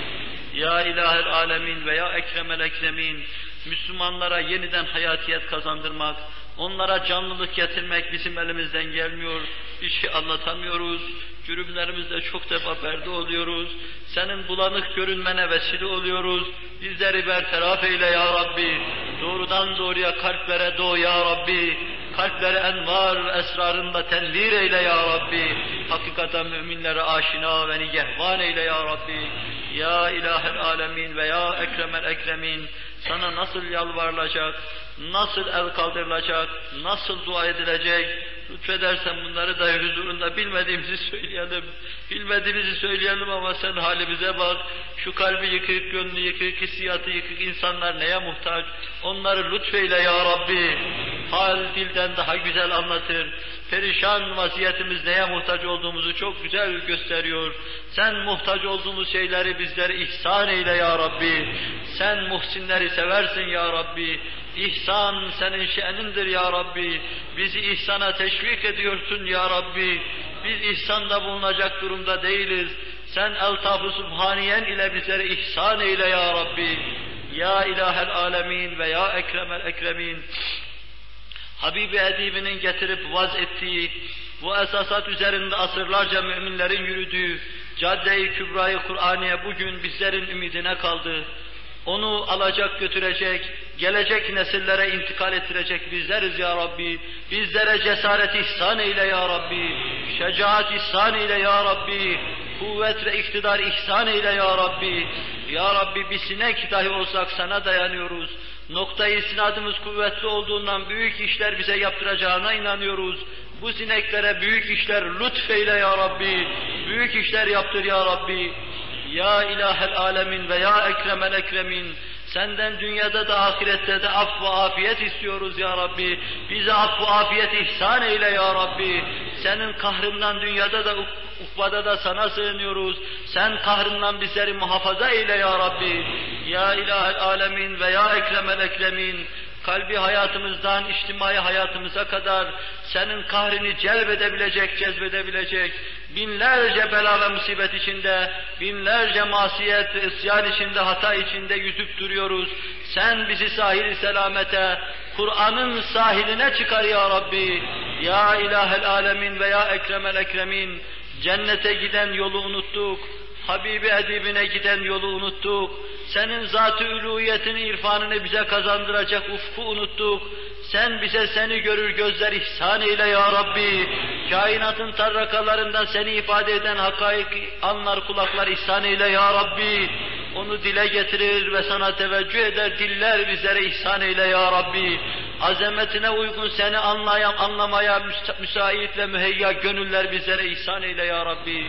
Ya ilahel alemin ve ya ekremel ekremin. Müslümanlara yeniden hayatiyet kazandırmak, onlara canlılık getirmek bizim elimizden gelmiyor. Bir şey anlatamıyoruz. Cürümlerimizde çok defa perde oluyoruz. Senin bulanık görünmene vesile oluyoruz. Bizleri bertaraf eyle ya Rabbi. Doğrudan doğruya kalplere doğ ya Rabbi. Kalplere envar esrarında tenvir eyle ya Rabbi. Hakikaten müminlere aşina ve nigehvan eyle ya Rabbi. Ya ilahel alemin ve ya ekremel ekremin. Sana nasıl yalvarılacak, nasıl el kaldırılacak, nasıl dua edilecek, lütfedersen bunları da huzurunda bilmediğimizi söyleyelim. Bilmediğimizi söyleyelim ama sen halimize bak. Şu kalbi yıkık, gönlü yıkık, hissiyatı yıkık insanlar neye muhtaç? Onları lütfeyle ya Rabbi. Hal dilden daha güzel anlatır. Perişan vaziyetimiz neye muhtaç olduğumuzu çok güzel gösteriyor. Sen muhtaç olduğumuz şeyleri bizlere ihsan eyle ya Rabbi. Sen muhsinleri seversin ya Rabbi. İhsan senin şe'nindir ya Rabbi. Bizi ihsana teşvik ediyorsun ya Rabbi. Biz ihsanda bulunacak durumda değiliz. Sen eltaf-ı subhaniyen ile bizlere ihsan eyle ya Rabbi. Ya ilahel alemin ve ya ekremel ekremin. Habibi Edibinin getirip vaz ettiği, bu esasat üzerinde asırlarca müminlerin yürüdüğü cadde-i Kur'aniye bugün bizlerin ümidine kaldı. Onu alacak götürecek, gelecek nesillere intikal ettirecek bizleriz ya Rabbi. Bizlere cesaret ihsan eyle ya Rabbi. Şecaat ihsan eyle ya Rabbi. Kuvvet ve iktidar ihsan eyle ya Rabbi. Ya Rabbi bir sinek dahi olsak sana dayanıyoruz. Noktayı sinadımız kuvvetli olduğundan büyük işler bize yaptıracağına inanıyoruz. Bu sineklere büyük işler lütfeyle ya Rabbi. Büyük işler yaptır ya Rabbi. Ya ilahel alemin ve ya ekremel ekremin. Senden dünyada da ahirette de af ve afiyet istiyoruz ya Rabbi. Bize af ve afiyet ihsan eyle ya Rabbi. Senin kahrından dünyada da ukbada da sana sığınıyoruz. Sen kahrından bizleri muhafaza eyle ya Rabbi. Ya ilahel alemin ve ya ekremel ekremin kalbi hayatımızdan içtimai hayatımıza kadar senin kahrini celbedebilecek, cezbedebilecek, binlerce bela ve musibet içinde, binlerce masiyet isyan içinde, hata içinde yüzüp duruyoruz. Sen bizi sahil selamete, Kur'an'ın sahiline çıkar ya Rabbi. Ya ilahel alemin ve ya ekremel ekremin, cennete giden yolu unuttuk. Habibi edibine giden yolu unuttuk. Senin zat-ı uluhiyetini, irfanını bize kazandıracak ufku unuttuk. Sen bize seni görür gözler ihsan eyle ya Rabbi. Kainatın tarrakalarında seni ifade eden hakaik anlar kulaklar ihsan eyle ya Rabbi. Onu dile getirir ve sana teveccüh eder diller bizlere ihsan eyle ya Rabbi. Azametine uygun seni anlayan, anlamaya müsait ve müheyya gönüller bizlere ihsan eyle ya Rabbi.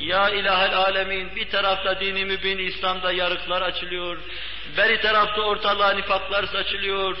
Ya ilahel alemin bir tarafta dini mübin İslam'da yarıklar açılıyor. Beri tarafta ortalığa nifaklar saçılıyor.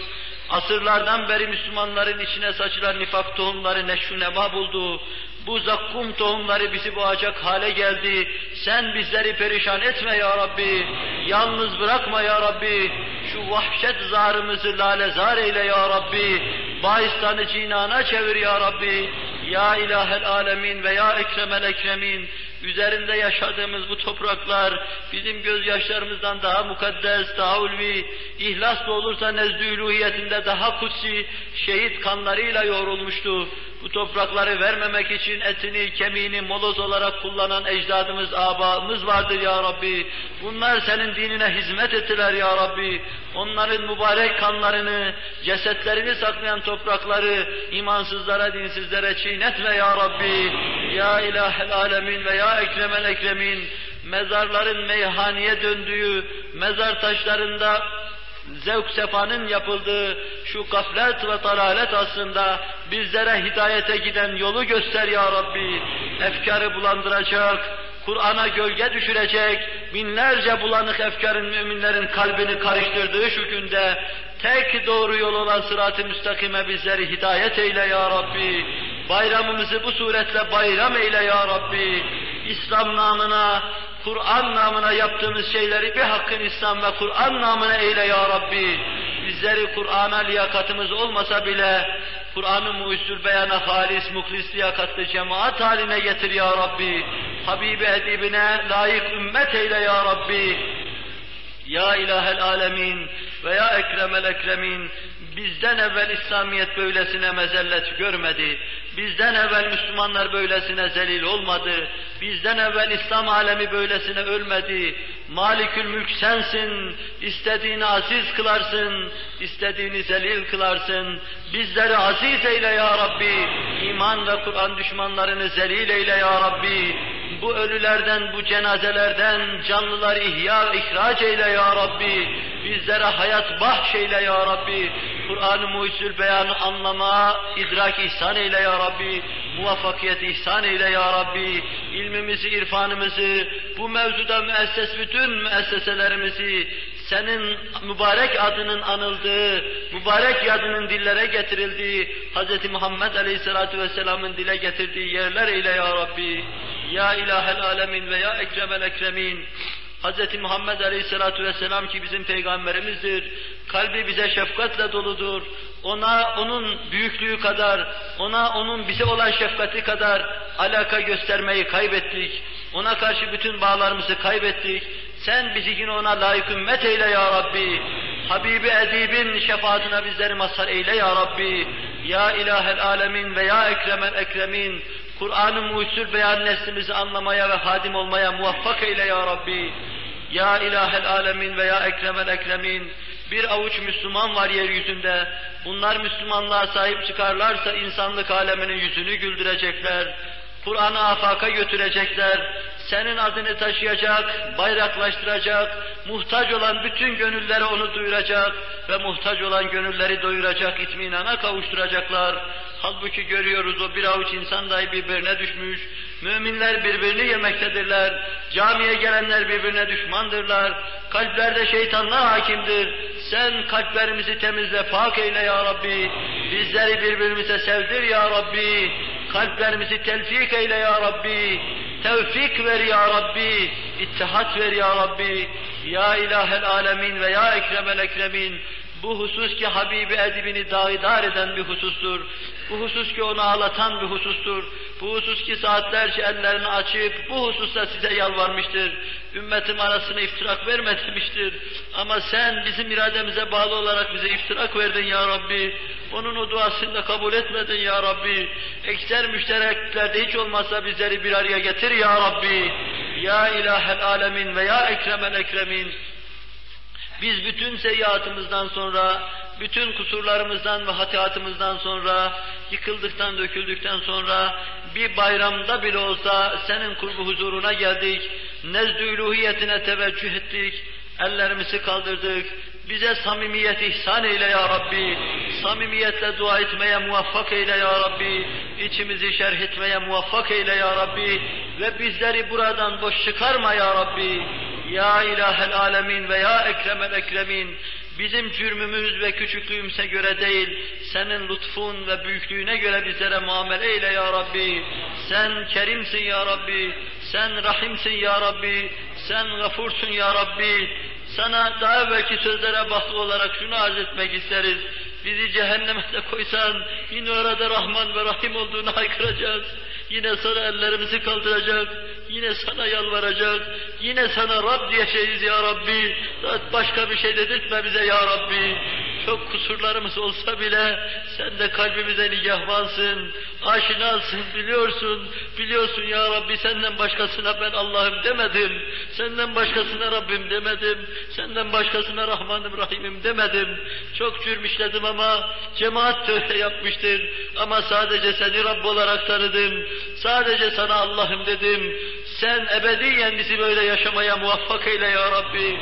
Asırlardan beri Müslümanların içine saçılan nifak tohumları neşru nema buldu. Bu zakkum tohumları bizi boğacak hale geldi. Sen bizleri perişan etme ya Rabbi. Yalnız bırakma ya Rabbi. Şu vahşet zarımızı lale zar eyle ya Rabbi. Bahistanı cinana çevir ya Rabbi. Ya ilahel alemin ve ya ekremel ekremin üzerinde yaşadığımız bu topraklar bizim gözyaşlarımızdan daha mukaddes, daha ulvi, ihlaslı olursa nezdü uluhiyetinde daha kutsi, şehit kanlarıyla yoğrulmuştu. Bu toprakları vermemek için etini, kemiğini moloz olarak kullanan ecdadımız, abamız vardır ya Rabbi. Bunlar senin dinine hizmet ettiler ya Rabbi. Onların mübarek kanlarını, cesetlerini saklayan toprakları imansızlara, dinsizlere çiğnetme ya Rabbi. Ya ilahel alemin ve ya ekremel ekremin mezarların meyhaneye döndüğü, mezar taşlarında zevk sefanın yapıldığı şu gaflet ve taralet aslında bizlere hidayete giden yolu göster ya Rabbi. Efkarı bulandıracak, Kur'an'a gölge düşürecek, binlerce bulanık efkarın müminlerin kalbini karıştırdığı şu günde tek doğru yol olan sırat-ı müstakime bizleri hidayet eyle ya Rabbi. Bayramımızı bu suretle bayram eyle ya Rabbi. İslam namına, Kur'an namına yaptığımız şeyleri bir hakkın İslam ve Kur'an namına eyle ya Rabbi. Bizleri Kur'an'a liyakatımız olmasa bile Kur'an-ı muhsul beyana halis, muhlis liyakatlı cemaat haline getir ya Rabbi. Habibi edibine layık ümmet eyle ya Rabbi. Ya ilahel alemin ve ya ekremel ekremin bizden evvel İslamiyet böylesine mezellet görmedi. Bizden evvel Müslümanlar böylesine zelil olmadı. Bizden evvel İslam alemi böylesine ölmedi. Malikül mülk sensin. İstediğini aziz kılarsın. istediğini zelil kılarsın. Bizleri aziz eyle ya Rabbi. İman ve Kur'an düşmanlarını zelil eyle ya Rabbi. Bu ölülerden, bu cenazelerden canlılar ihya ve ihraç eyle ya Rabbi. Bizlere hayat bahşeyle ya Rabbi. Kur'an-ı Mucizül Beyan'ı anlama, idrak ihsan eyle ya Rabbi, muvaffakiyet ihsan eyle ya Rabbi, ilmimizi, irfanımızı, bu mevzuda müesses bütün müesseselerimizi, senin mübarek adının anıldığı, mübarek yadının dillere getirildiği, Hz. Muhammed Aleyhisselatü Vesselam'ın dile getirdiği yerler eyle ya Rabbi. Ya ilahel alemin ve ya ekremel ekremin. Hz. Muhammed Aleyhisselatü Vesselam ki bizim peygamberimizdir. Kalbi bize şefkatle doludur. Ona onun büyüklüğü kadar, ona onun bize olan şefkati kadar alaka göstermeyi kaybettik. Ona karşı bütün bağlarımızı kaybettik. Sen bizi yine ona layık ümmet eyle ya Rabbi. Habibi Edib'in şefaatine bizleri mazhar eyle ya Rabbi. Ya ilahel alemin ve ya ekremel ekremin. Kur'an-ı mucizül beyan neslimizi anlamaya ve hadim olmaya muvaffak eyle ya Rabbi. Ya ilahel alemin ve ya ekremel ekremin. Bir avuç Müslüman var yeryüzünde. Bunlar Müslümanlığa sahip çıkarlarsa insanlık aleminin yüzünü güldürecekler. Kur'an'ı afaka götürecekler. Senin adını taşıyacak, bayraklaştıracak, muhtaç olan bütün gönüllere onu duyuracak ve muhtaç olan gönülleri doyuracak, itminana kavuşturacaklar. Halbuki görüyoruz o bir avuç insan dahi birbirine düşmüş, müminler birbirini yemektedirler, camiye gelenler birbirine düşmandırlar, kalplerde şeytanlar hakimdir. Sen kalplerimizi temizle, pak eyle ya Rabbi, bizleri birbirimize sevdir ya Rabbi, kalplerimizi telfik eyle ya Rabbi, tevfik ver ya Rabbi, ittihat ver ya Rabbi, ya ilahel alemin ve ya ekremel ekremin, bu husus ki Habibi edibini daidar eden bir husustur. Bu husus ki onu ağlatan bir husustur. Bu husus ki saatlerce ellerini açıp bu hususta size yalvarmıştır. Ümmetim arasına iftirak verme demiştir. Ama sen bizim irademize bağlı olarak bize iftirak verdin ya Rabbi. Onun o duasını da kabul etmedin ya Rabbi. Ekser müştereklerde hiç olmazsa bizleri bir araya getir ya Rabbi. Ya ilahel alemin ve ya ekremel ekremin. Biz bütün seyyiatımızdan sonra, bütün kusurlarımızdan ve hatiatımızdan sonra, yıkıldıktan, döküldükten sonra bir bayramda bile olsa senin kurbu huzuruna geldik, nezdü teveccüh ettik, ellerimizi kaldırdık, bize samimiyet ihsan eyle ya Rabbi, samimiyetle dua etmeye muvaffak eyle ya Rabbi, içimizi şerh etmeye muvaffak eyle ya Rabbi. Ve bizleri buradan boş çıkarma ya Rabbi. Ya ilahel alemin ve ya ekremel ekremin, bizim cürmümüz ve küçüklüğümüze göre değil, senin lütfun ve büyüklüğüne göre bizlere muamele eyle ya Rabbi. Sen kerimsin ya Rabbi, sen rahimsin ya Rabbi, sen gafursun ya Rabbi. Sana daha evvelki sözlere bağlı olarak şunu arz etmek isteriz. Bizi cehenneme de koysan yine orada Rahman ve Rahim olduğunu haykıracağız. Yine sana ellerimizi kaldıracak, yine sana yalvaracak, yine sana Rab diyeceğiz ya Rabbi. Başka bir şey dedirtme bize ya Rabbi. Çok kusurlarımız olsa bile sen de kalbimize nigahvansın, aşinasın, biliyorsun. Biliyorsun ya Rabbi senden başkasına ben Allah'ım demedim. Senden başkasına Rabbim demedim. Senden başkasına Rahmanım Rahimim demedim. Çok cürm işledim ama cemaat tövbe yapmıştır. Ama sadece seni Rabb olarak tanıdım. Sadece sana Allah'ım dedim. Sen ebediyen bizi böyle yaşamaya muvaffak eyle ya Rabbi.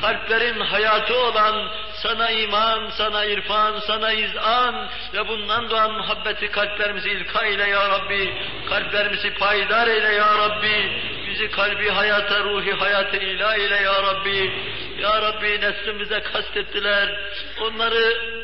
Kalplerin hayatı olan sana iman, sana irfan, sana izan ve bundan doğan muhabbeti kalplerimizi ilka eyle ya Rabbi. Kalplerimizi payidar eyle ya Rabbi. Bizi kalbi hayata, ruhi hayata ilah eyle ya Rabbi. Ya Rabbi neslimize kastettiler. Onları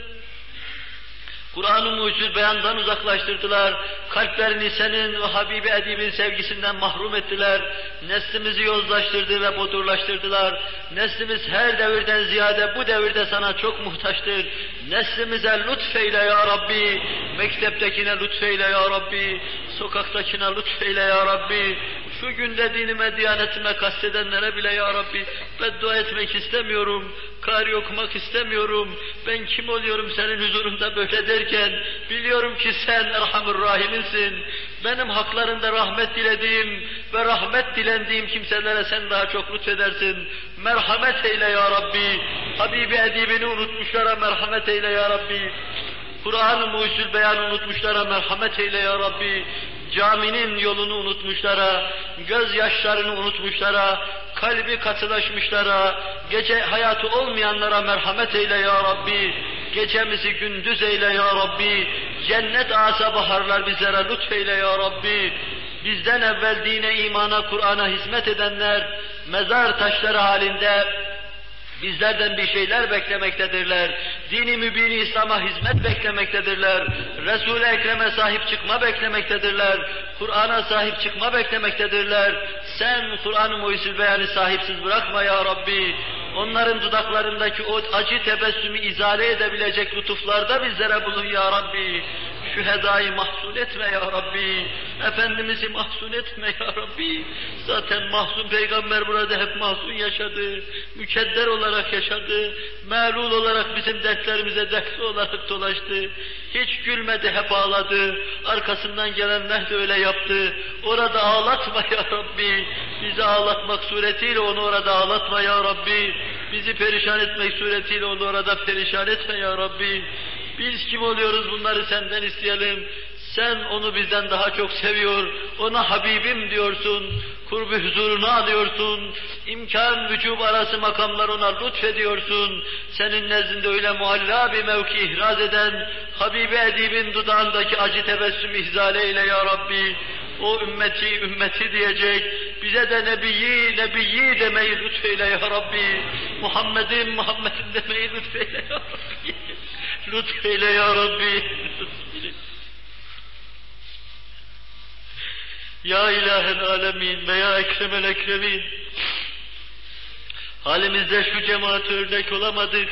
Kur'an-ı mucizül beyandan uzaklaştırdılar. Kalplerini senin ve Habibi Edib'in sevgisinden mahrum ettiler. Neslimizi yozlaştırdı ve bodurlaştırdılar. Neslimiz her devirden ziyade bu devirde sana çok muhtaçtır. Neslimize lütfeyle ya Rabbi. Mekteptekine lütfeyle ya Rabbi. Sokaktakine lütfeyle ya Rabbi. Şu günde dinime, diyanetime kastedenlere bile ya Rabbi beddua etmek istemiyorum. Kari okumak istemiyorum. Ben kim oluyorum senin huzurunda böyle derken biliyorum ki sen Erhamur Rahim'insin. Benim haklarında rahmet dilediğim ve rahmet dilendiğim kimselere sen daha çok lütfedersin. Merhamet eyle ya Rabbi. Habibi edibini unutmuşlara merhamet eyle ya Rabbi. Kur'an-ı Mucizül Beyan'ı unutmuşlara merhamet eyle ya Rabbi. Caminin yolunu unutmuşlara, gözyaşlarını unutmuşlara, kalbi katılaşmışlara, gece hayatı olmayanlara merhamet eyle ya Rabbi. Gecemizi gündüz eyle ya Rabbi. Cennet asa baharlar bizlere lütfeyle ya Rabbi. Bizden evvel dine, imana, Kur'an'a hizmet edenler, mezar taşları halinde Bizlerden bir şeyler beklemektedirler. Dini mübini İslam'a hizmet beklemektedirler. Resul-i Ekrem'e sahip çıkma beklemektedirler. Kur'an'a sahip çıkma beklemektedirler. Sen Kur'an-ı Muhyüzül Beyan'ı sahipsiz bırakma ya Rabbi. Onların dudaklarındaki o acı tebessümü izale edebilecek lütuflarda bizlere bulun ya Rabbi. Şu hedayı mahzun etme ya Rabbi. Efendimiz'i mahzun etme ya Rabbi. Zaten mahzun peygamber burada hep mahzun yaşadı. Mükedder olarak yaşadı. Melul olarak bizim dertlerimize dertli olarak dolaştı. Hiç gülmedi, hep ağladı. Arkasından gelenler de öyle yaptı. Orada ağlatma ya Rabbi. Bizi ağlatmak suretiyle onu orada ağlatma ya Rabbi. Bizi perişan etmek suretiyle onu orada perişan etme ya Rabbi. Biz kim oluyoruz bunları senden isteyelim. Sen onu bizden daha çok seviyor, ona Habibim diyorsun, kurbu huzuruna alıyorsun, imkan vücub arası makamlar ona lütfediyorsun, senin nezdinde öyle mualla bir mevki ihraz eden, Habibi Edib'in dudağındaki acı tebessüm ihzale eyle ya Rabbi, o ümmeti ümmeti diyecek, bize de Nebiyi Nebiyi demeyi lütfeyle ya Rabbi, Muhammed'in Muhammed'in demeyi lütfeyle ya Rabbi, lütfeyle ya Rabbi. Ya ilahel alemin ve ya ekremel ekremin. Halimizde şu cemaat örnek olamadık.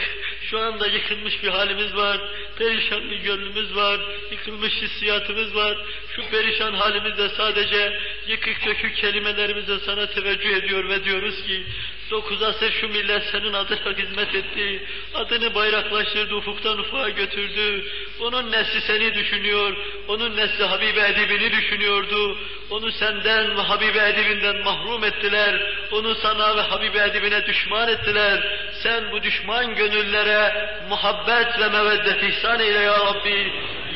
Şu anda yıkılmış bir halimiz var. Perişan bir gönlümüz var. Yıkılmış hissiyatımız var. Şu perişan halimizde sadece yıkık dökük kelimelerimize sana teveccüh ediyor ve diyoruz ki dokuz asır şu millet senin adına hizmet etti. Adını bayraklaştırdı, ufuktan ufuğa götürdü. Onun nesli seni düşünüyor. Onun nesli Habibi Edibini düşünüyordu. Onu senden ve Habibi Edibinden mahrum ettiler. Onu sana ve Habibi Edibine düşman ettiler. Sen bu düşman gönüllere muhabbet ve meveddet ihsan eyle ya Rabbi.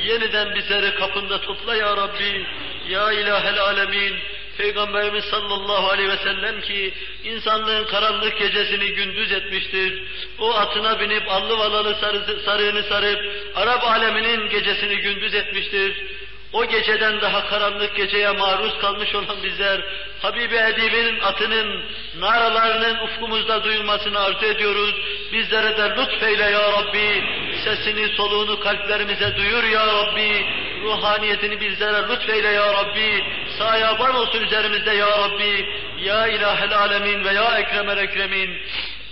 Yeniden bizleri kapında topla ya Rabbi. Ya ilahel alemin. Peygamberimiz sallallahu aleyhi ve sellem ki insanlığın karanlık gecesini gündüz etmiştir. O atına binip allı valalı sarı, sarığını sarıp Arap aleminin gecesini gündüz etmiştir. O geceden daha karanlık geceye maruz kalmış olan bizler, Habibi Edib'in atının naralarının ufkumuzda duyulmasını arzu ediyoruz. Bizlere de lütfeyle ya Rabbi, sesini soluğunu kalplerimize duyur ya Rabbi, ruhaniyetini bizlere lütfeyle ya Rabbi, sayaban olsun üzerimizde ya Rabbi, ya ilahel alemin ve ya ekremel ekremin,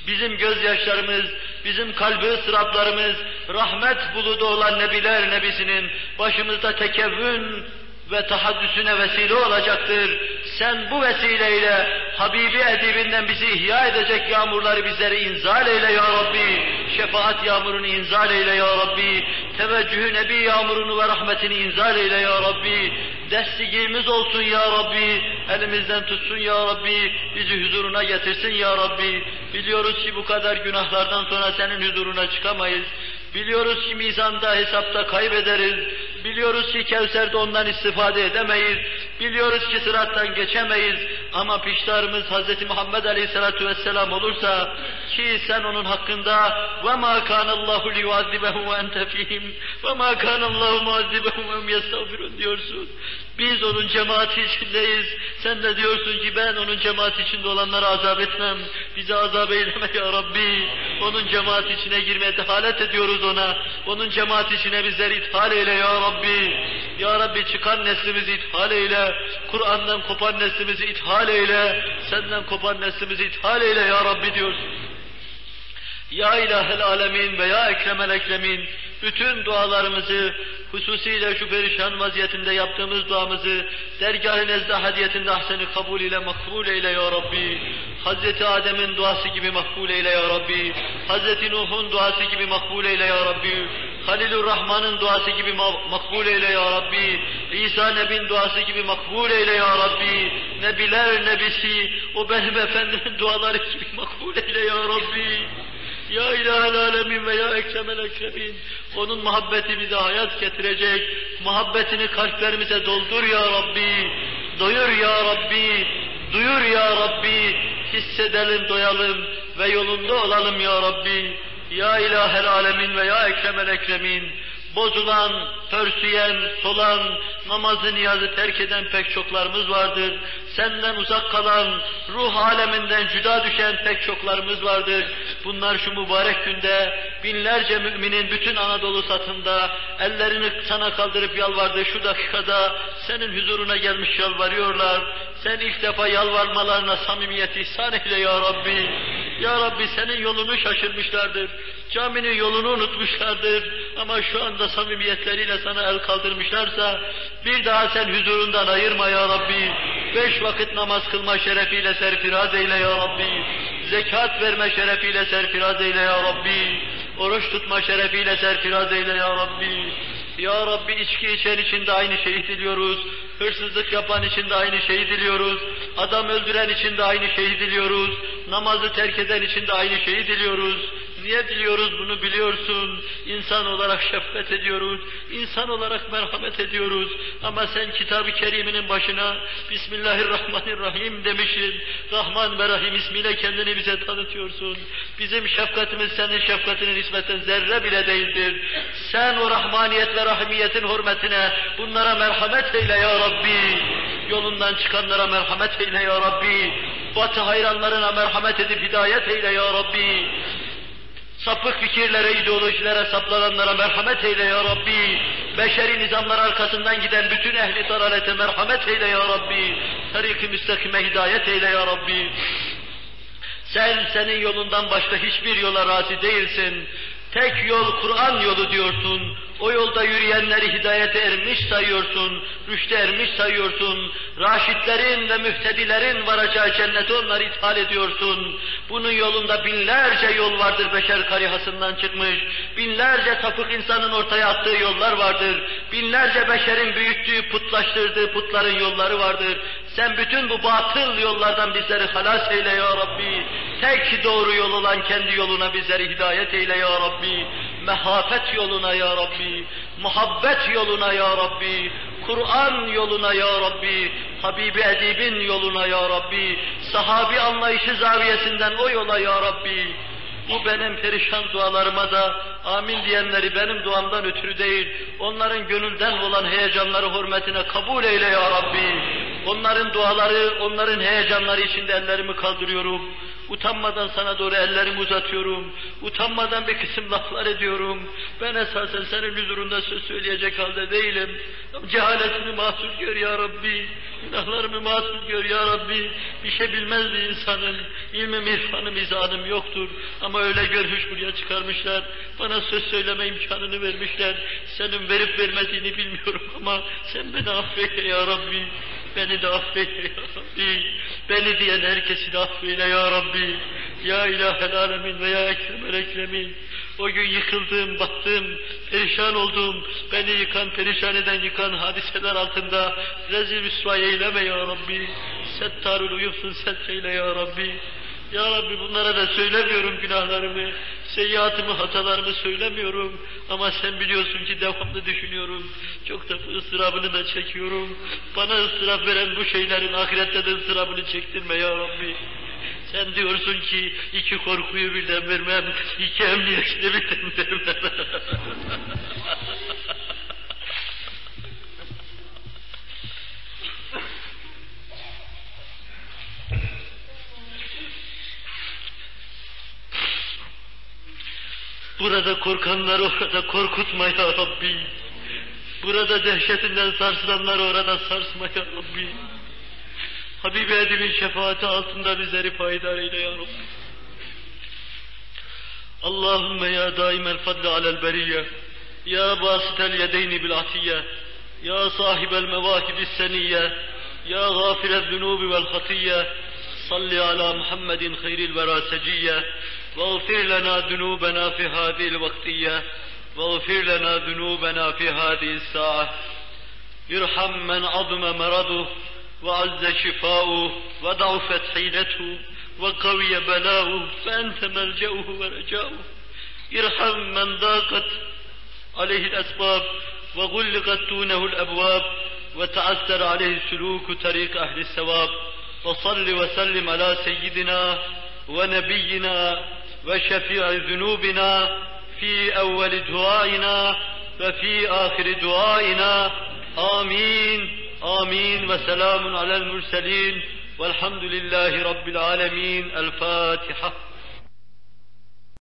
bizim gözyaşlarımız, bizim kalbi ıstıraplarımız, rahmet buludu olan Nebiler Nebisinin başımızda tekevvün ve tahaddüsüne vesile olacaktır. Sen bu vesileyle Habibi edibinden bizi ihya edecek yağmurları bizlere inzal eyle ya Rabbi. Şefaat yağmurunu inzal eyle ya Rabbi. Teveccühü Nebi yağmurunu ve rahmetini inzal eyle ya Rabbi. Destigimiz olsun ya Rabbi. Elimizden tutsun ya Rabbi. Bizi huzuruna getirsin ya Rabbi. Biliyoruz ki bu kadar günahlardan sonra senin huzuruna çıkamayız. Biliyoruz ki mizanda, hesapta kaybederiz. Biliyoruz ki Kevser'de ondan istifade edemeyiz. Biliyoruz ki sırattan geçemeyiz. Ama piştarımız Hz. Muhammed Aleyhisselatü Vesselam olursa ki sen onun hakkında وَمَا كَانَ اللّٰهُ لِيُعَذِّبَهُمْ وَاَنْتَ ف۪يهِمْ وَمَا كَانَ اللّٰهُ مُعَذِّبَهُمْ وَهُمْ يَسْتَغْفِرُونَ diyorsun. Biz onun cemaati içindeyiz. Sen de diyorsun ki ben onun cemaati içinde olanlara azap etmem. Bizi azap eyleme ya Rabbi. Onun cemaati içine girmeye dehalet ediyoruz ona. Onun cemaati içine bizleri ithal eyle ya Rabbi. Ya Rabbi çıkan neslimizi ithal eyle. Kur'an'dan kopan neslimizi ithal eyle. Senden kopan neslimizi ithal eyle ya Rabbi diyorsun. Ya ilahel alemin ve ya ekremel ekremin bütün dualarımızı hususiyle şu perişan vaziyetinde yaptığımız duamızı dergâh-ı nezde hadiyetinde ahseni kabul ile makbul eyle ya Rabbi. Hazreti Adem'in duası gibi makbul eyle ya Rabbi. Hazreti Nuh'un duası gibi makbul eyle ya Rabbi. Halilur Rahman'ın duası gibi makbul eyle ya Rabbi. İsa Nebi'nin duası gibi makbul eyle ya Rabbi. Nebiler Nebisi, o benim efendimin duaları gibi makbul eyle ya Rabbi. Ya ilahel alemin ve ya ekremel ekremin. Onun muhabbeti bize hayat getirecek. Muhabbetini kalplerimize doldur ya Rabbi. Doyur ya Rabbi. Duyur ya Rabbi. Hissedelim, doyalım ve yolunda olalım ya Rabbi. Ya ilahel alemin ve ya ekremel ekremin, bozulan, pörsüyen, solan, namazı niyazı terk eden pek çoklarımız vardır. Senden uzak kalan, ruh aleminden cüda düşen pek çoklarımız vardır. Bunlar şu mübarek günde binlerce müminin bütün Anadolu satında ellerini sana kaldırıp yalvardığı şu dakikada senin huzuruna gelmiş yalvarıyorlar. Sen ilk defa yalvarmalarına samimiyet ihsan eyle ya Rabbi. Ya Rabbi senin yolunu şaşırmışlardır. Caminin yolunu unutmuşlardır. Ama şu anda samimiyetleriyle sana el kaldırmışlarsa bir daha sen huzurundan ayırma ya Rabbi. Beş vakit namaz kılma şerefiyle serfiraz eyle ya Rabbi. Zekat verme şerefiyle serfiraz eyle ya Rabbi. Oruç tutma şerefiyle serfiraz eyle ya Rabbi. Ya Rabbi içki içen için de aynı şeyi diliyoruz. Hırsızlık yapan için de aynı şeyi diliyoruz. Adam öldüren için de aynı şeyi diliyoruz. Namazı terk eden için de aynı şeyi diliyoruz. Niye diliyoruz bunu biliyorsun. İnsan olarak şefkat ediyoruz. İnsan olarak merhamet ediyoruz. Ama sen kitab-ı keriminin başına Bismillahirrahmanirrahim demişsin. Rahman ve Rahim ismiyle kendini bize tanıtıyorsun. Bizim şefkatimiz senin şefkatinin nispeten zerre bile değildir. Sen o rahmaniyet ve rahimiyetin hürmetine bunlara merhamet eyle ya Rabbi. Yolundan çıkanlara merhamet eyle ya Rabbi. Batı hayranlarına merhamet edip hidayet eyle ya Rabbi. Sapık fikirlere, ideolojilere saplananlara merhamet eyle ya Rabbi. Beşeri nizamlar arkasından giden bütün ehli dalalete merhamet eyle ya Rabbi. Tarik-i müstakime hidayet eyle ya Rabbi. Sen senin yolundan başka hiçbir yola razı değilsin. Tek yol Kur'an yolu diyorsun. O yolda yürüyenleri hidayete ermiş sayıyorsun, rüşte ermiş sayıyorsun. Raşitlerin ve mühtedilerin varacağı cennete onları ithal ediyorsun. Bunun yolunda binlerce yol vardır beşer karihasından çıkmış. Binlerce tapık insanın ortaya attığı yollar vardır. Binlerce beşerin büyüttüğü, putlaştırdığı putların yolları vardır. Sen bütün bu batıl yollardan bizleri halas eyle ya Rabbi. Tek doğru yol olan kendi yoluna bizleri hidayet eyle ya Rabbi. Mehafet yoluna ya Rabbi. Muhabbet yoluna ya Rabbi. Kur'an yoluna ya Rabbi. Habibi Edib'in yoluna ya Rabbi. Sahabi anlayışı zaviyesinden o yola ya Rabbi. Bu benim perişan dualarıma da amin diyenleri benim duamdan ötürü değil, onların gönülden olan heyecanları hürmetine kabul eyle ya Rabbi. Onların duaları, onların heyecanları içinde ellerimi kaldırıyorum. Utanmadan sana doğru ellerimi uzatıyorum. Utanmadan bir kısım laflar ediyorum. Ben esasen senin huzurunda söz söyleyecek halde değilim. Cehaletimi mahsul gör ya Rabbi. Günahlarımı mahsul gör ya Rabbi. Bir şey bilmez bir insanım. İlmim, irfanım, izanım yoktur. Ama öyle görmüş buraya çıkarmışlar. Bana söz söyleme imkanını vermişler. Senin verip vermediğini bilmiyorum ama sen beni affeyle ya Rabbi. Beni de affeyle ya Rabbi. Beni diyen herkesi de affeyle ya Rabbi. Ya ilahel alemin ve ya ekremel ekremin. O gün yıkıldım, battım, perişan oldum. Beni yıkan, perişan eden yıkan hadiseler altında rezil rüsva eyleme ya Rabbi. Settarul uyusun setreyle ya Rabbi. Ya Rabbi bunlara da söylemiyorum günahlarımı, seyyiatımı, hatalarımı söylemiyorum. Ama sen biliyorsun ki devamlı düşünüyorum. Çok da ıstırabını da çekiyorum. Bana ıstırap veren bu şeylerin ahirette de ıstırabını çektirme ya Rabbi. Sen diyorsun ki iki korkuyu birden vermem, iki emniyeti birden vermem. Burada korkanları orada korkutma ya Rabbi. Burada dehşetinden sarsılanları orada sarsma ya Rabbi. Habibi Edib'in şefaati altında bizleri payidar eyle ya Rabbi. Allahümme ya daimel fadli alel beriyye, ya basitel yedeyni bil atiyye, ya sahibel mevahibis seniyye, ya gafirel zunubi vel hatiyye, salli ala Muhammedin hayril veraseciyye, واغفر لنا ذنوبنا في هذه الوقتية. واغفر لنا ذنوبنا في هذه الساعة. ارحم من عظم مرضه وعز شفاؤه وضعفت حيلته وقوي بلاؤه فأنت ملجأه ورجاؤه. ارحم من ضاقت عليه الأسباب وغلقت دونه الأبواب وتعثر عليه سلوك طريق أهل الثواب. وصل وسلم على سيدنا ونبينا وشفيع ذنوبنا في أول دعائنا وفي آخر دعائنا. آمين. آمين. وسلام على المرسلين. والحمد لله رب العالمين. الفاتحة.